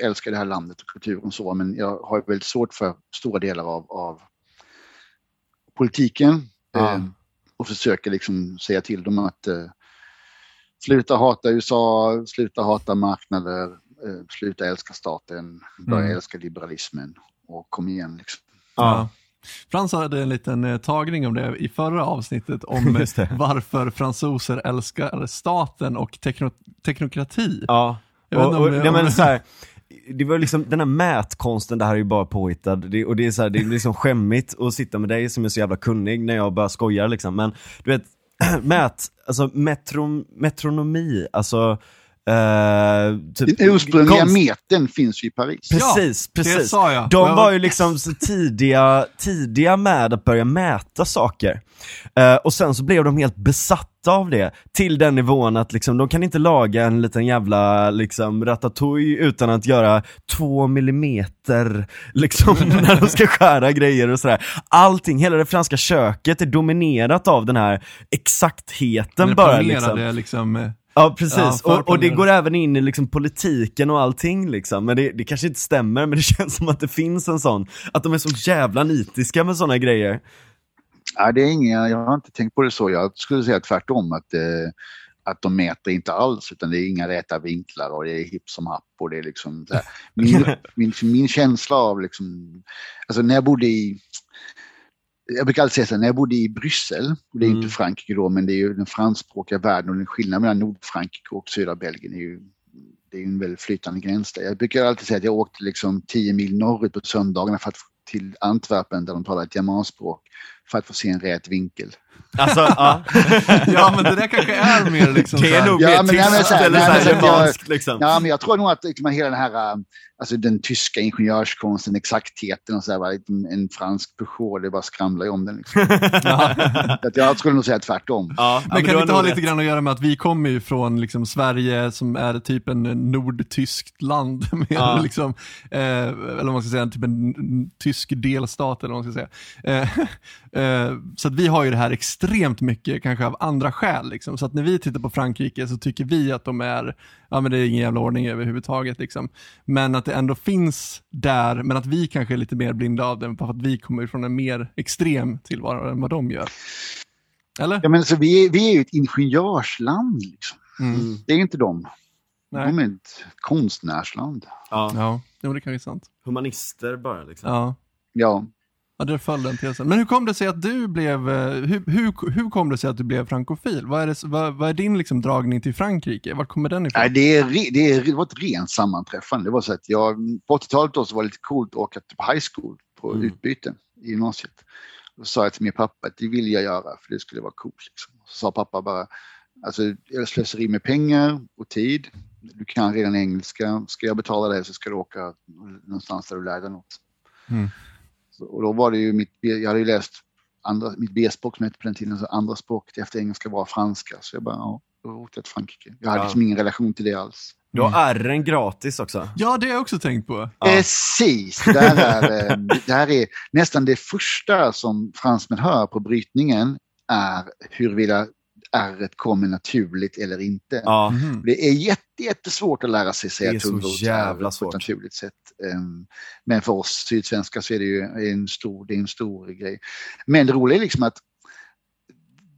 älskar det här landet och kulturen så, men jag har väldigt svårt för stora delar av, av politiken. Ja. Eh, och försöker liksom säga till dem att eh, sluta hata USA, sluta hata marknader, eh, sluta älska staten, börja Mm. älska liberalismen och kom igen liksom. Ja. Frans hade en liten eh, tagning om det i förra avsnittet om varför fransoser älskar staten och tekno teknokrati. Ja. Jag vet Och, om och, det- nej, om men så här, det var liksom den här mätkonsten, det här är ju bara påhittad. Det, och det är så här, det är liksom skämmigt att sitta med dig som är så jävla kunnig när jag bara skojar liksom. Men du vet, mät, alltså metron, metronomi, alltså eh, typ, Den ursprungliga konst- metern finns ju i Paris. Precis, det precis. sa jag. De Jag- var ju liksom så tidiga, tidiga med att börja mäta saker. Eh, och sen så blev de helt besatta av det, till den nivån att liksom, de kan inte laga en liten jävla liksom, ratatouille utan att göra två millimeter liksom, när de ska skära grejer och sådär. Allting, hela det franska köket är dominerat av den här exaktheten bara. Liksom. liksom, eh, Ja precis, Ja, och, och det går även in i liksom politiken och allting liksom. Men det, det kanske inte stämmer, men det känns som att det finns en sån, att de är så jävla nitiska med såna grejer. Ja, det är inga, jag har inte tänkt på det så. Jag skulle säga tvärtom att, eh, att de mäter inte alls utan det är inga räta vinklar och det är hipp som happ och det är liksom. Min, min, min känsla av liksom, alltså när jag bodde i jag brukar alltid säga så här, när jag bodde i Bryssel, och det är Mm. inte Frankrike då, men det är ju den franskspråkiga världen och den skillnaden mellan Nordfrankrike och södra Belgien är ju det är ju en väldigt flytande gräns där. Jag brukar alltid säga att jag åkte liksom 10 mil norrut på söndagarna för att till Antwerpen där de talar ett germanspråk för att få se en rät vinkel. Alltså, ja. ja men det där kanske är mer liksom Det är nog Ja, mer men- nej, men tyskt så här, eller nej, så men germanskt liksom. Ja, men jag tror nog att liksom, hela den här, äh, alltså den tyska ingenjörskonsten, exaktheten och så här, va, en, en fransk Peugeot, det bara skramlar ju om den. Liksom. Att jag skulle nog säga tvärtom. Ja, Men kan du det inte ha lite rätt. grann att göra med att vi kommer ju från liksom Sverige som är typ en nordtyskt land, med Ja. liksom, eh, eller vad man ska säga, typ en tysk delstat eller vad man ska säga. Eh, eh, så att vi har ju det här extremt mycket, kanske av andra skäl. Liksom. Så att när vi tittar på Frankrike så tycker vi att de är, ja men det är ingen jävla ordning överhuvudtaget. Liksom. Men att det ändå finns där, men att vi kanske är lite mer blinda av det, för att vi kommer från en mer extrem tillvaro än vad de gör. Eller? Ja, men så vi, är, vi är ju ett ingenjörsland. Liksom. Mm. Det är inte de. Nej. De är ett konstnärsland. Ja. Ja, det kanske är sant. Humanister bara liksom. Ja. Ja. Ja, det föll den tesen. Men hur kom det sig att du blev, eh, hur, hur, hur kom det sig att du blev frankofil? Vad är, det, vad, vad är din liksom dragning till Frankrike? Var kommer den ifrån? Nej, det, är, det, är, det var ett rent sammanträffande. Det var så att jag, på 80-talet då så var det lite coolt att åka till high school på Mm. utbyte i gymnasiet. Då sa jag till min pappa att det vill jag göra för det skulle vara coolt. Liksom. Så sa pappa bara, alltså jag slösar med pengar och tid. Du kan redan engelska. Ska jag betala det så ska du åka någonstans där du lär dig något. Mm. Och då var det ju mitt, jag hade ju läst andra, mitt B-språk som hette på den tiden, så andra språket efter engelska var franska. Så jag bara, ja, då åkte jag till Frankrike. Jag hade Ja. liksom ingen relation till det alls. Du har R'n gratis också. Ja, det har jag också tänkt på. Ja. Precis, det här, är, eh, det här är nästan det första som fransmän hör på brytningen är huruvida r kommer naturligt eller inte. Ja. Mhm. Det är jätte, jättesvårt att lära sig säga Det är så jävla svårt. naturligt sätt. Ehm, Men för oss sydsvenskar så är det ju en stor, det är en stor grej. Men det roliga är liksom att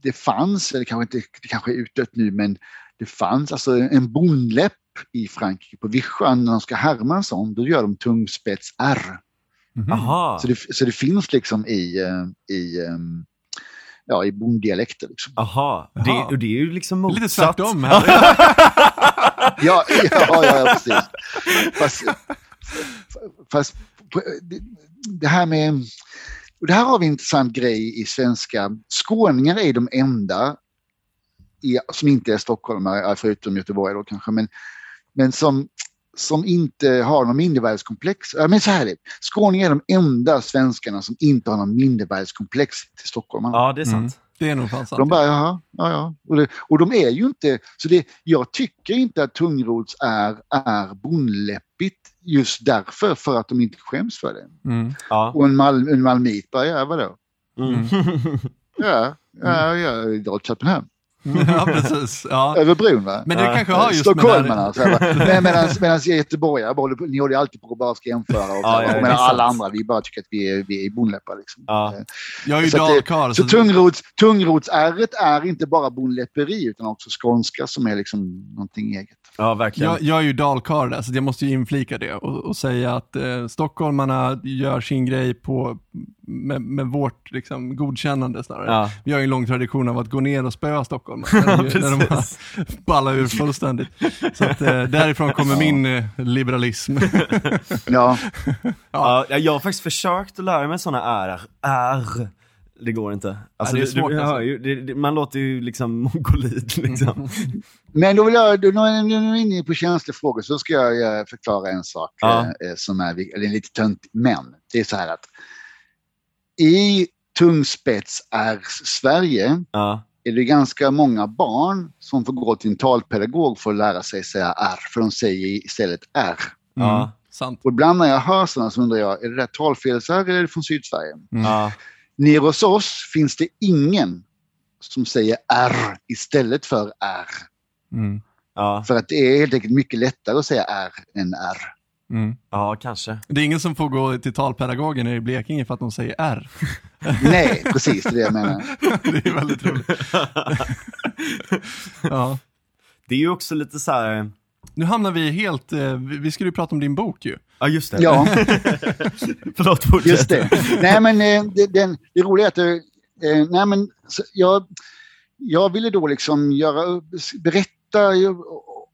det fanns, eller kanske inte, det kanske är utdött nu, men det fanns alltså en bondläpp i Frankrike på vischan när de ska härma en sån, då gör de tungspets R. Aha. Så det, så det finns liksom i, eh, i, ehm, ja, i bonddialekter. Liksom. Aha. Det, och det är ju liksom motsatt. Lite tvärtom här. Ja, ja, ja, ja precis. Fast, fast det, här med... och Det här har vi en intressant grej i svenska. Skåningar är de enda i, som inte är stockholmare, förutom Göteborg då kanske, men, men som, som inte har någon mindervärdeskomplex. Ja, men så här är det. Skåningar är de enda svenskarna som inte har någon mindervärdeskomplex till stockholmarna. Ja, det är sant. Mm. Det är nog fan sant. De bara, jaha, ja, ja. Och, det, och de är ju inte, så det, jag tycker inte att tungrots är, är bondläppigt just därför, för att de inte skäms för det. Mm. Ja. Och en, mal, en malmit bara, ja vadå? Mm. Ja, ja, ja, dra till Köpenhamn. Ja, precis. Ja. Över bron va? Men det Ja. kanske har just. Stockholmarna. så? Men Medans, medans göteborgare, bara ni håller ju alltid på att bara ska jämföra. Och, Ja, ja, medan alla sant. andra, vi bara tycker att vi är, vi är bondläppar. Liksom. Ja. Jag är ju Så dalkarl. Så Så tungrots, tungrots-ärret är inte bara bondläpperi utan också skånska som är liksom någonting eget. ja, verkligen. jag, jag är ju dalkarl där, så jag måste ju inflika det och, och säga att eh, stockholmarna gör sin grej på, med, med vårt liksom, godkännande snarare. Ja. Vi har ju en lång tradition av att gå ner och spöa Stockholm när, de- när de har ballat ur fullständigt. Så att, eh, därifrån kommer min eh, liberalism. Ja, Ja. jag har faktiskt försökt att lära mig sådana R. R. Det går inte. Alltså, Ja, det är du- svårt, du, alltså. hör ju, det, det, man låter ju liksom mongolid liksom. men då vill jag, nu är vi inne på känsliga frågor så ska jag eh, förklara en sak Ja. eh, som är, eller lite tönt, men det är så här att i tungspets är Sverige Ja. är det ganska många barn som får gå till en talpedagog för att lära sig säga R, för de säger istället R. Ja. Mm, sant. Och ibland när jag hör sådana så undrar jag, är det där talfels-R eller är det från Sydsverige? Mm. Ja. Nere hos oss finns det ingen som säger R istället för R. Mm. Ja. För att det är helt enkelt mycket lättare att säga R än R. Mm. ja, kanske. Det är ingen som får gå till talpedagogen i Blekinge för att de säger R. Nej, precis det är det jag menar. det är väldigt roligt. ja. Det är ju också lite så här. Nu hamnar vi helt, eh, vi skulle ju prata om din bok ju. ja just det. Ja, Förlåt, fortsätt. just det. Nej, men eh, det, den, det roliga är att det, eh, nej, men, så, jag, jag ville då liksom göra, berätta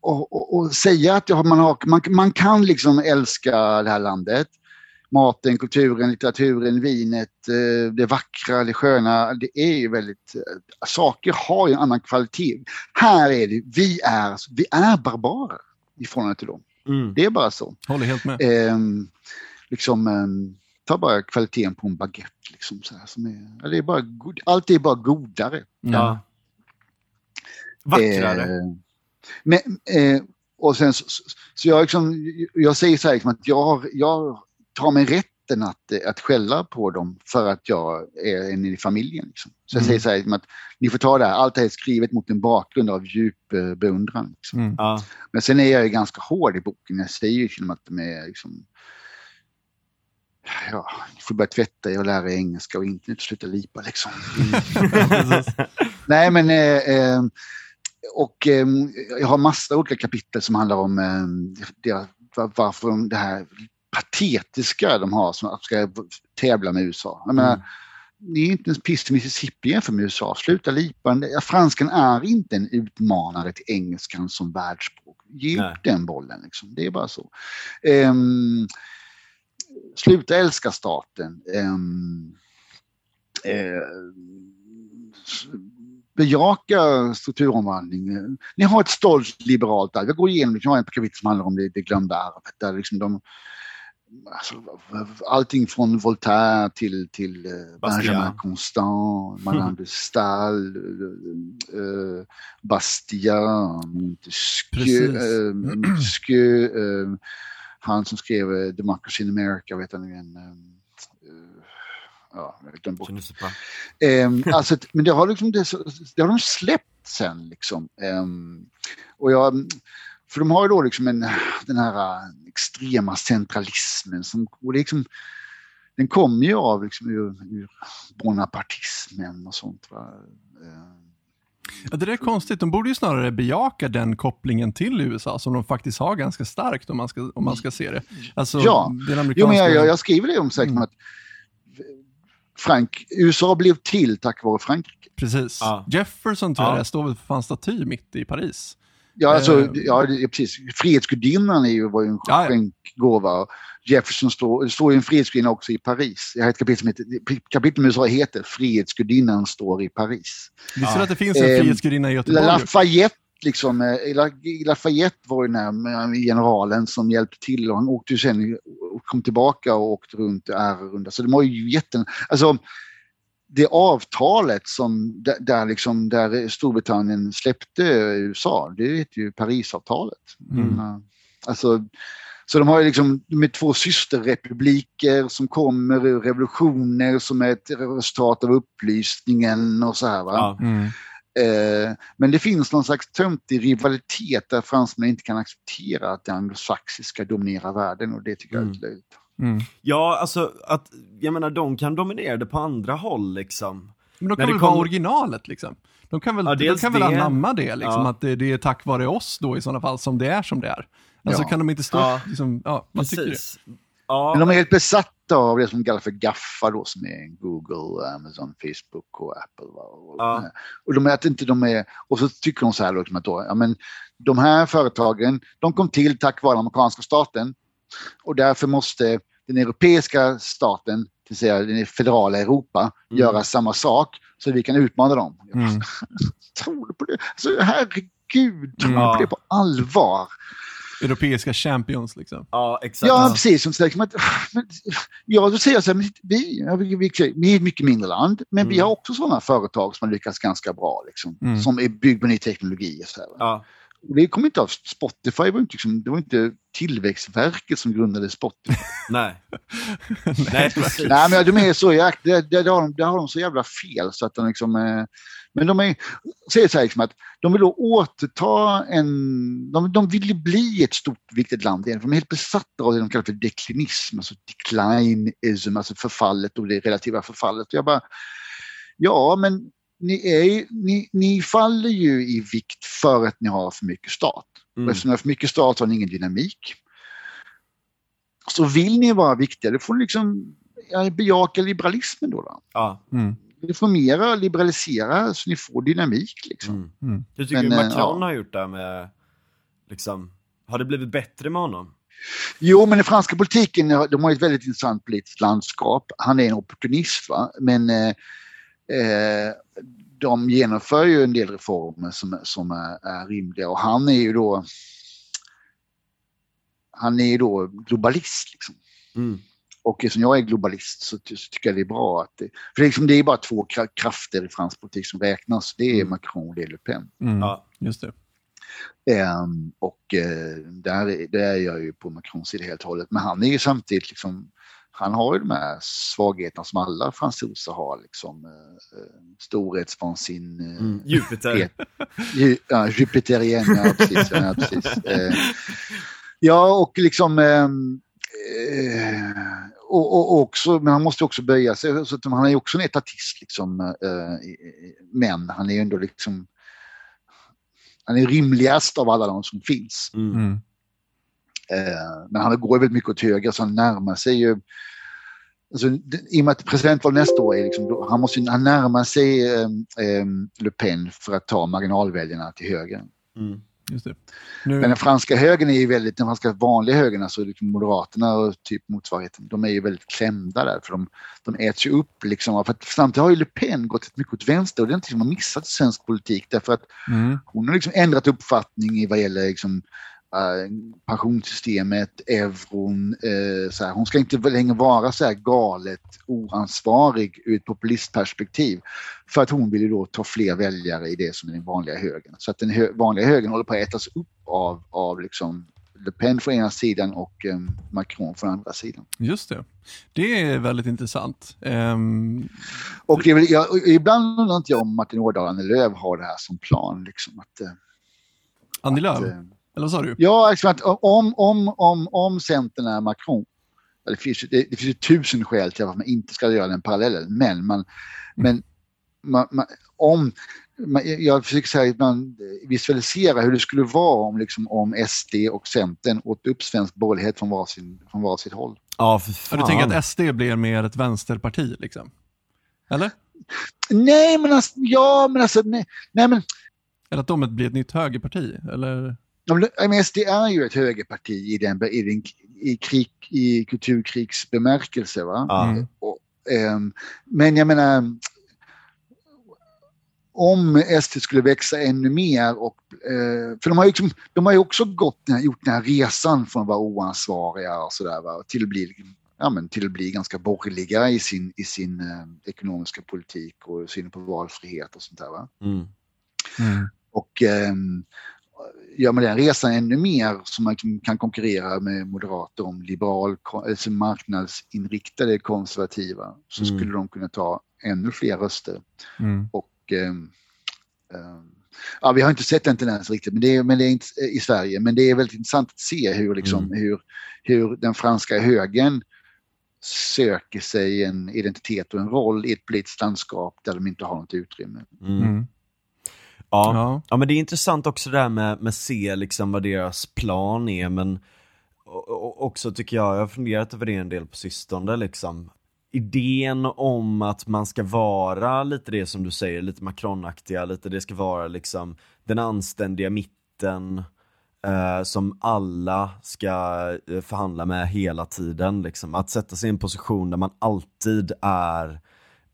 och, och, och, säga att man, har, man, man kan liksom älska det här landet. Maten, kulturen, litteraturen, vinet, eh, det vackra, det sköna. Det är ju väldigt... eh, Saker har ju en annan kvalitet. Här är det, vi är, vi är barbarer i förhållande till dem. Mm. Det är bara så. Håller helt med. Ehm, liksom, ehm, ta bara kvaliteten på en baguette. Liksom, så här, som är, det är bara, god- allt är bara godare. Ja. Vackrare. Eh, men, eh, och sen så, så, jag, liksom, jag säger så här liksom att jag, jag tar mig rätten att, eh, att skälla på dem för att jag är en i familjen. Liksom. Så jag Mm. säger så här liksom att ni får ta det här, allt det här är skrivet mot en bakgrund av djup eh, beundran. Liksom. Mm. Ja. Men sen är jag ju ganska hård i boken. Jag säger ju till att de är liksom... Ja, ni får börja tvätta er och lära er engelska och internet och sluta lipa liksom. Nej men... Eh, eh, och eh, jag har massa olika kapitel som handlar om eh, det, var- varför de, det här patetiska de har som ska tävla med USA. Jag menar, ni är inte ens piss i Mississippi jämfört med USA. Sluta lipa. Franskan är inte en utmanare till engelskan som världsspråk. Ge upp den bollen. Liksom. Det är bara så. Ehm, sluta älska staten. Ehm, eh, bejaka strukturomvandling. Ni har ett stolt liberalt arv. Jag går igenom, liksom, jag har ett kapitel som handlar om det, det glömda arvet. Där liksom de, alltså, allting från Voltaire till, till eh. Benjamin Constant, Madame de Stael, eh, eh, Bastiat, Montesquieu, eh, Montesquieu eh, han som skrev Democracy in America, vet han igen. Eh, eh, Ja, glömt bort. Ehm, alltså, men det har, liksom, det, det har de släppt sen. Liksom. Ehm, och jag, för de har ju då liksom en, den här äh, extrema centralismen. Som, och liksom, den kommer ju av liksom, ur, ur bonapartismen och sånt. Va? Ehm, Ja, det där är konstigt. De borde ju snarare bejaka den kopplingen till USA som de faktiskt har ganska starkt om man ska, om man ska se det. Alltså, Ja. den amerikanska... Jo, men jag, jag, jag skriver det om säkert Mm. att Frank, USA blev till tack vare Frankrike. Precis. Ja. Jefferson tror jag Ja. det står väl för fan staty mitt i Paris. Ja, alltså, Eh, ja precis. Frihetsgudinnan är ju, var ju en Ja, ja. skänkgåva. Jefferson står, står ju en frihetsgudinna också i Paris. Jag har ett kapitel som heter, kapitel med USA heter Frihetsgudinnan står i Paris. Visste du att det finns en Ehm, frihetsgudinna i Göteborg? Lafayette, liksom, eh, La- Lafayette var ju den här eh, generalen som hjälpte till och han åkte ju sen och kom tillbaka och åkte runt i ärrunda. Så det var ju jätten... Alltså, det avtalet som där, liksom, där Storbritannien släppte USA, det heter ju Parisavtalet. Mm. Mm. Alltså, så de har ju liksom med två systerrepubliker som kommer ur revolutioner som är ett resultat av upplysningen och så här. Va? Ja. Mm. Eh, men det finns någon slags töntig rivalitet där fransmännen inte kan acceptera att det anglosaxiska dominerar världen och det tycker jag är lite löjligt. Mm. ja, alltså att, jag menar de kan dominera det på andra håll liksom. Men de När kan det väl vara kommer- originalet liksom? De kan väl, Ja, de kan väl det. anamma det, liksom, Ja. att det, det är tack vare oss då i sådana fall som det är som det är. Alltså Ja. kan de inte stå, Ja. liksom, ja, man tycker det. Ja, Men de är helt besatta av det som kallas för GAFFA då som är Google, Amazon, Facebook och Apple. Och, Ja. och de är inte de är, och så tycker de så här liksom att då, ja, men de här företagen, de kom till tack vare amerikanska staten och därför måste den europeiska staten, det vill säga den federala Europa, Mm. göra samma sak så vi kan utmana dem. Mm. Tror du på det? Alltså, herregud, tror du på det på allvar? Europeiska champions liksom. ja exakt. Ja, precis. Som sagt, men, men, ja, då säger jag så här, vi, vi, vi, vi är ett mycket mindre land, men vi Mm. har också sådana företag som har lyckats ganska bra, liksom, Mm. som är byggda på ny teknologi. Och så här. Ja. Det kommer inte av Spotify, var inte, liksom, det var inte Tillväxtverket som grundade Spotify. Nej. Nej, precis. Nej, men de är så jäkla, där, där, har de, där har de så jävla fel så att de liksom, eh, men de är, säger så här liksom att de vill då återta en, de, de vill ju bli ett stort viktigt land igen, för de är helt besatta av det de kallar för deklinism, alltså declinism, alltså förfallet och det relativa förfallet. Och jag bara, ja men ni, är, ni, ni faller ju i vikt för att ni har för mycket stat. Mm. Eftersom ni har för mycket stat har ni ingen dynamik. Så vill ni vara viktiga, då får ni liksom ja, bejaka liberalismen då. då. Ja. Mm. Reformera, liberalisera så ni får dynamik. Liksom. Mm. Mm. Du tycker Men, eh, Macron ja. har gjort det med, liksom, har det blivit bättre med honom? Jo, men den franska politiken, de har ett väldigt intressant politiskt landskap. Han är en opportunist, va? men eh, de genomför ju en del reformer som, som är, är rimliga och han är ju då han är ju då globalist. Liksom. Mm. Och eftersom jag är globalist så, ty- så tycker jag det är bra att det, för det är, liksom, det är bara två kra- krafter i fransk politik som räknas. Det är Mm. Macron och det är Le Pen. Mm. Ja. Just det. Ehm, och eh, där, är- där är jag ju på Macrons sida helt och hållet. Men han är ju samtidigt liksom, han har ju de här svagheterna som alla fransoser har. Liksom, eh, eh, storhetsvansinne, eh, Mm. Jupiter. Ju- Ja, Jupiterian, ja precis. Ja, precis. Eh, ja, och liksom... ehm, eh, och, och, och också, men han måste också böja sig. Så att han är ju också en etatist. Liksom, eh, men han är ju ändå liksom... Han är rimligast av alla de som finns. Mm. Eh, men han går väldigt mycket åt höger så han närmar sig ju Alltså, I och med att presidentval nästa år är liksom, han måste han närma sig eh, Le Pen för att ta marginalväljarna till höger. Mm. Just det. Nu, Men den franska högern är ju väldigt, den franska vanliga högern, alltså liksom Moderaterna och typ motsvarigheten, de är ju väldigt klämda där för de, de äts ju upp liksom. För att samtidigt har ju Le Pen gått ett mycket åt vänster och det är någonting som har missat svensk politik därför att mm, hon har liksom ändrat uppfattning i vad gäller liksom, pensionssystemet, euron. eh, så här. Hon ska inte längre vara så här galet oansvarig ur ett populistperspektiv. För att hon vill ju då ta fler väljare i det som är den vanliga högern. Så att den hö vanliga högern håller på att ätas upp av, av liksom Le Pen från ena sidan och eh, Macron från andra sidan. just det. Det är väldigt intressant. Ehm, Och det väl, jag, ibland undrar inte jag om Martin Ådahl och Lööf har det här som plan. Liksom, att, eh, Annie Lööf, att, eh, eller vad sa du? Ja, liksom att om, om, om, om Centern är Macron, det finns, ju- det, det finns ju tusen skäl till att man inte ska göra den parallellen, men, man, men man, man, om, man, jag försöker säga att man visualiserar hur det skulle vara om, liksom, om SD och Centern åt upp svensk borgerlighet från varsin, från varsitt håll. Ja, för du tänker att SD blir mer ett vänsterparti, liksom? Eller? Nej, men alltså, ja, men alltså, nej, nej men Eller att de blir ett nytt högerparti? Eller? Men SD är ju ett högerparti i, den, i, den, i, krig, i kulturkrigsbemärkelse. Va? Mm. Och, ehm, men jag menar, om SD skulle växa ännu mer och eh, för de har ju liksom, de har ju också gått, gjort den här resan från att vara oansvariga och sådär va, till att bli Ja, men till att bli ganska borgerliga i sin, i sin eh, ekonomiska politik och synen på valfrihet och sånt där. Va? Mm. Mm. Och ehm, gör man den resan ännu mer så man kan- konkurrera med moderater om liberal, alltså marknadsinriktade konservativa så Mm. skulle de kunna ta ännu fler röster. Mm. Och, ehm, ehm, ja, vi har inte sett den tendensen riktigt men det är, men det är inte, i Sverige, men det är väldigt intressant att se hur, liksom, Mm. hur, hur den franska högern söker sig en identitet och en roll i ett politiskt landskap där de inte har något utrymme. Mm. Ja. Ja. ja, men det är intressant också det här med, med se liksom vad deras plan är, men också tycker jag, jag har funderat över det en del på sistone liksom. Idén om att man ska vara lite det som du säger, lite Macronaktiga, lite det ska vara liksom den anständiga mitten eh, som alla ska eh, förhandla med hela tiden. Liksom. Att sätta sig i en position där man alltid är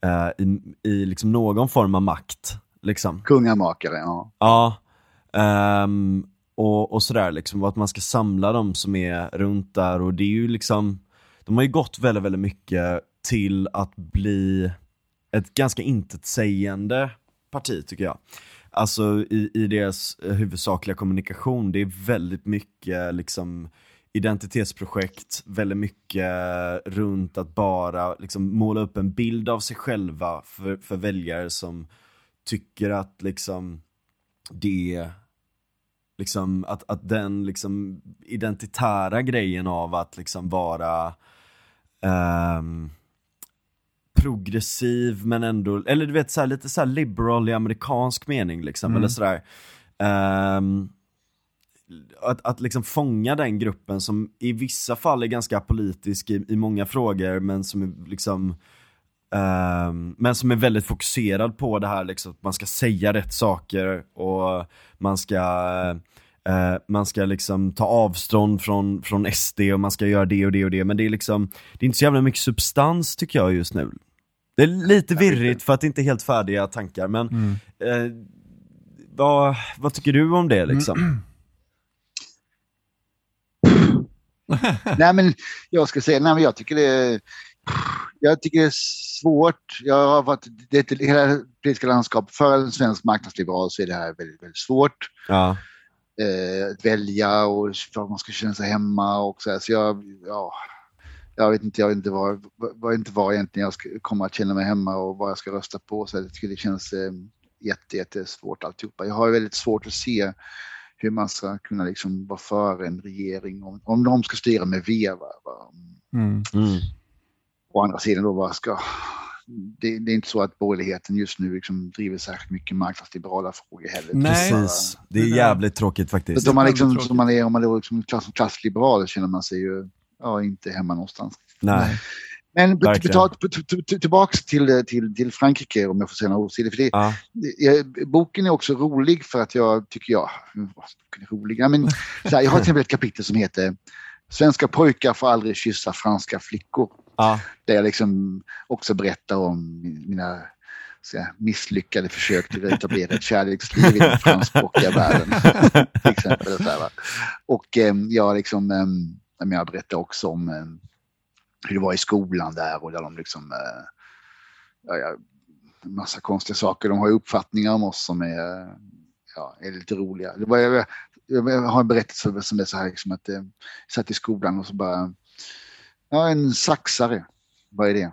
eh, i, i liksom någon form av makt. Liksom. Kungamakare, ja. Ja, ehm, och, och sådär liksom, och att man ska samla dem som är runt där och det är ju liksom, de har ju gått väldigt, väldigt mycket till att bli ett ganska intetsägande parti tycker jag. Alltså i, i deras huvudsakliga kommunikation, det är väldigt mycket liksom identitetsprojekt, väldigt mycket runt att bara liksom måla upp en bild av sig själva för, för väljare som tycker att liksom det liksom att, att den liksom identitära grejen av att liksom vara ehm, progressiv men ändå, eller du vet så här, lite så här liberal i amerikansk mening liksom, Mm. eller sådär. Ehm, att, att liksom fånga den gruppen som i vissa fall är ganska politisk i, i många frågor men som är liksom ehm, men som är väldigt fokuserad på det här liksom, att man ska säga rätt saker och man ska eh, man ska liksom ta avstånd från, från SD och man ska göra det och det och det men det är liksom Det är inte så jävla mycket substans tycker jag just nu Det är lite virrigt för att det inte är helt färdiga tankar men Mm. eh, vad, vad tycker du om det liksom? nej men jag ska säga, nej men jag tycker det är, jag tycker det är svårt. Jag har varit, det, det, hela det politiska landskapet för en svensk marknadsliberal så är det här väldigt, väldigt svårt. Ja, Eh, att välja och var man ska känna sig hemma och så här. Så jag, ja, jag vet inte, jag vet inte var, var, inte var egentligen jag ska, kommer att känna mig hemma och vad jag ska rösta på. Så jag tycker det känns eh, jätte, jättesvårt alltihopa. Jag har väldigt svårt att se hur man ska kunna liksom vara för en regering om, om de ska styra med V. Va, va. Mm. mm. Å andra sidan då, vad ska... Det, det är inte så att borgerligheten just nu liksom driver särskilt mycket marknadsliberala frågor heller. Nej. precis. Det är jävligt tråkigt faktiskt. om man, liksom, som man är, om man är liksom klass, klassliberal känner man sig ju ja, inte hemma någonstans. Nej. Men b- Verkligen. ta- t- t- t- tillbaks till, till, till Frankrike om jag får säga några ord till. För det Ja. jag, boken är också rolig för att jag tycker jag, boken är rolig, ja, men, så här, jag har till exempel ett kapitel som heter Svenska pojkar får aldrig kyssa franska flickor. Ja. Där jag liksom också berättar om mina här, misslyckade försök till att etablera ett kärleksliv i den franskspråkiga världen. till exempel, så här. Och eh, jag, liksom, eh, jag berättar också om eh, hur det var i skolan där och där de liksom eh, ja, massa konstiga saker. De har ju uppfattningar om oss som är, ja, är lite roliga. Det var, jag, har en berättelse som är så här liksom att eh, jag satt i skolan och så bara, ja en saxare, vad är det?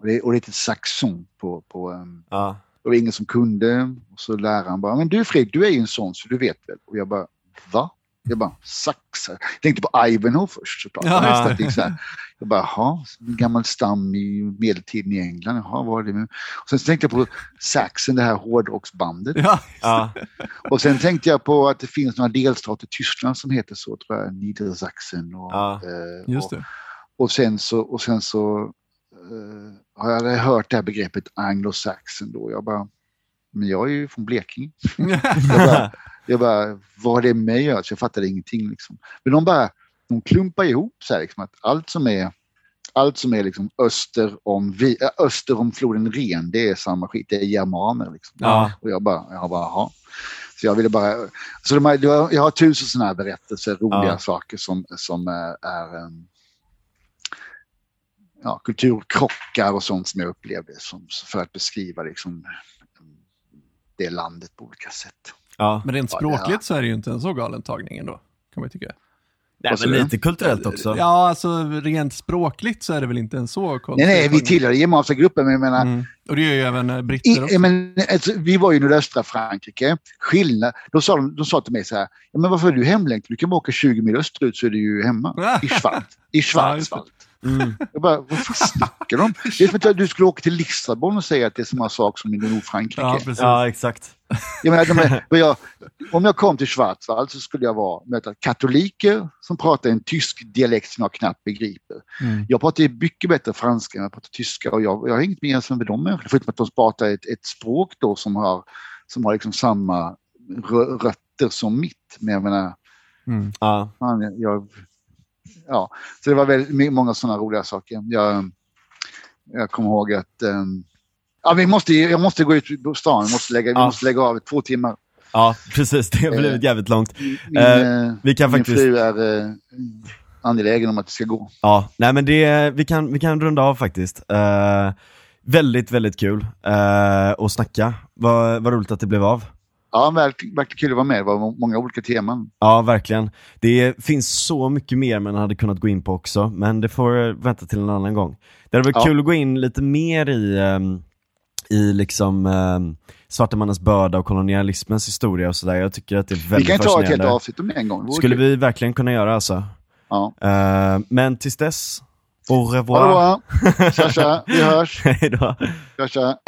Och det, och det heter saxon på, på um, Ja. det var ingen som kunde. Och så läraren bara, men du Fredrik, du är ju en sån så du vet väl? Och jag bara, va? Jag bara, saxare. Jag tänkte på Ivanhoe först såklart. Ja, är så. Jag bara, jaha, en gammal stam i medeltiden i England. Jaha, vad det nu? Och sen tänkte jag på Saxon, det här hårdrocksbandet. Ja, Ja. Och sen tänkte jag på att det finns några delstater i Tyskland som heter så, tror jag. Niedersachsen och... Ja, eh, just och, det. och sen så, och sen så eh, har jag hört det här begreppet anglosaxon då. Jag bara, men jag är ju från Blekinge. Jag bara, vad har det med att göra? Så jag fattade ingenting. Liksom. Men de bara, de klumpar ihop så här, liksom, att allt som är allt som är liksom öster, om vi, äh, öster om floden Ren, det är samma skit. Det är germaner. Liksom. Ja. Och jag bara, jag bara, jaha. Så jag ville bara, så de här, jag har tusen sådana här berättelser, roliga Ja. saker som, som är, är um, ja, kulturkrockar och sånt som jag upplevde som, för att beskriva liksom, det landet på olika sätt. Ja. Men rent Ja, språkligt så är det ju inte en så galen tagning ändå, kan man ju tycka. Nej, sa men lite kulturellt också. Ja, alltså rent språkligt så är det väl inte en så konstig Nej, nej, vi tillhör germanska gruppen, men jag menar, Mm. Och det gör ju även eh, britter I, också. men, alltså, vi var ju i nordöstra Frankrike. Skillnad, då sa de, de sa till mig så här, ja, men varför är du hemlängtad? Du kan bara åka 20 mil österut så är du ju hemma. I Schweiz. I Schwarzwald. Mm. Jag bara, vad fan snackar de om? Det är som att du skulle åka till Lissabon och säga att det är samma sak som i Nordfrankrike. Ja, precis. Ja, exakt. Jag menar, vad jag, om jag kom till Schwarzwald så skulle jag vara, möta katoliker som pratar en tysk dialekt som jag knappt begriper. Mm. Jag pratar ju mycket bättre franska än jag pratar tyska och jag, jag har inget mer med de människorna, förutom att de pratar ett, ett språk då som har, som har liksom samma rö, rötter som mitt. Men jag menar, Mm. Ja. jag, jag, ja. Så det var väldigt många sådana roliga saker. Jag, jag kommer ihåg att um, ja, vi måste, jag måste gå ut på stan, jag måste lägga, vi Ja. måste lägga av två timmar. ja, precis. Det har blivit jävligt långt. Min, Eh, vi kan min faktiskt- fru är eh, angelägen om att det ska gå. Ja, nej men det, vi kan, vi kan runda av faktiskt. Eh, väldigt, väldigt kul uh, att snacka. Vad, vad roligt att det blev av. Ja, verkligen, verkligen kul att vara med. Det var må- många olika teman. Ja, verkligen. Det finns så mycket mer man hade kunnat gå in på också, men det får vänta till en annan gång. Det hade varit Ja. kul att gå in lite mer i, ehm, i liksom um, svarta mannens börda och kolonialismens historia och sådär. Jag tycker att det är Vi väldigt kan ju ta ett helt fascinerande. avsnitt om det en gång. Det Skulle kul. vi verkligen kunna göra alltså. Ja. Eh, men tills dess, au Ha det revoir. Tja, tja. Vi hörs. Hej då. Tja, tja.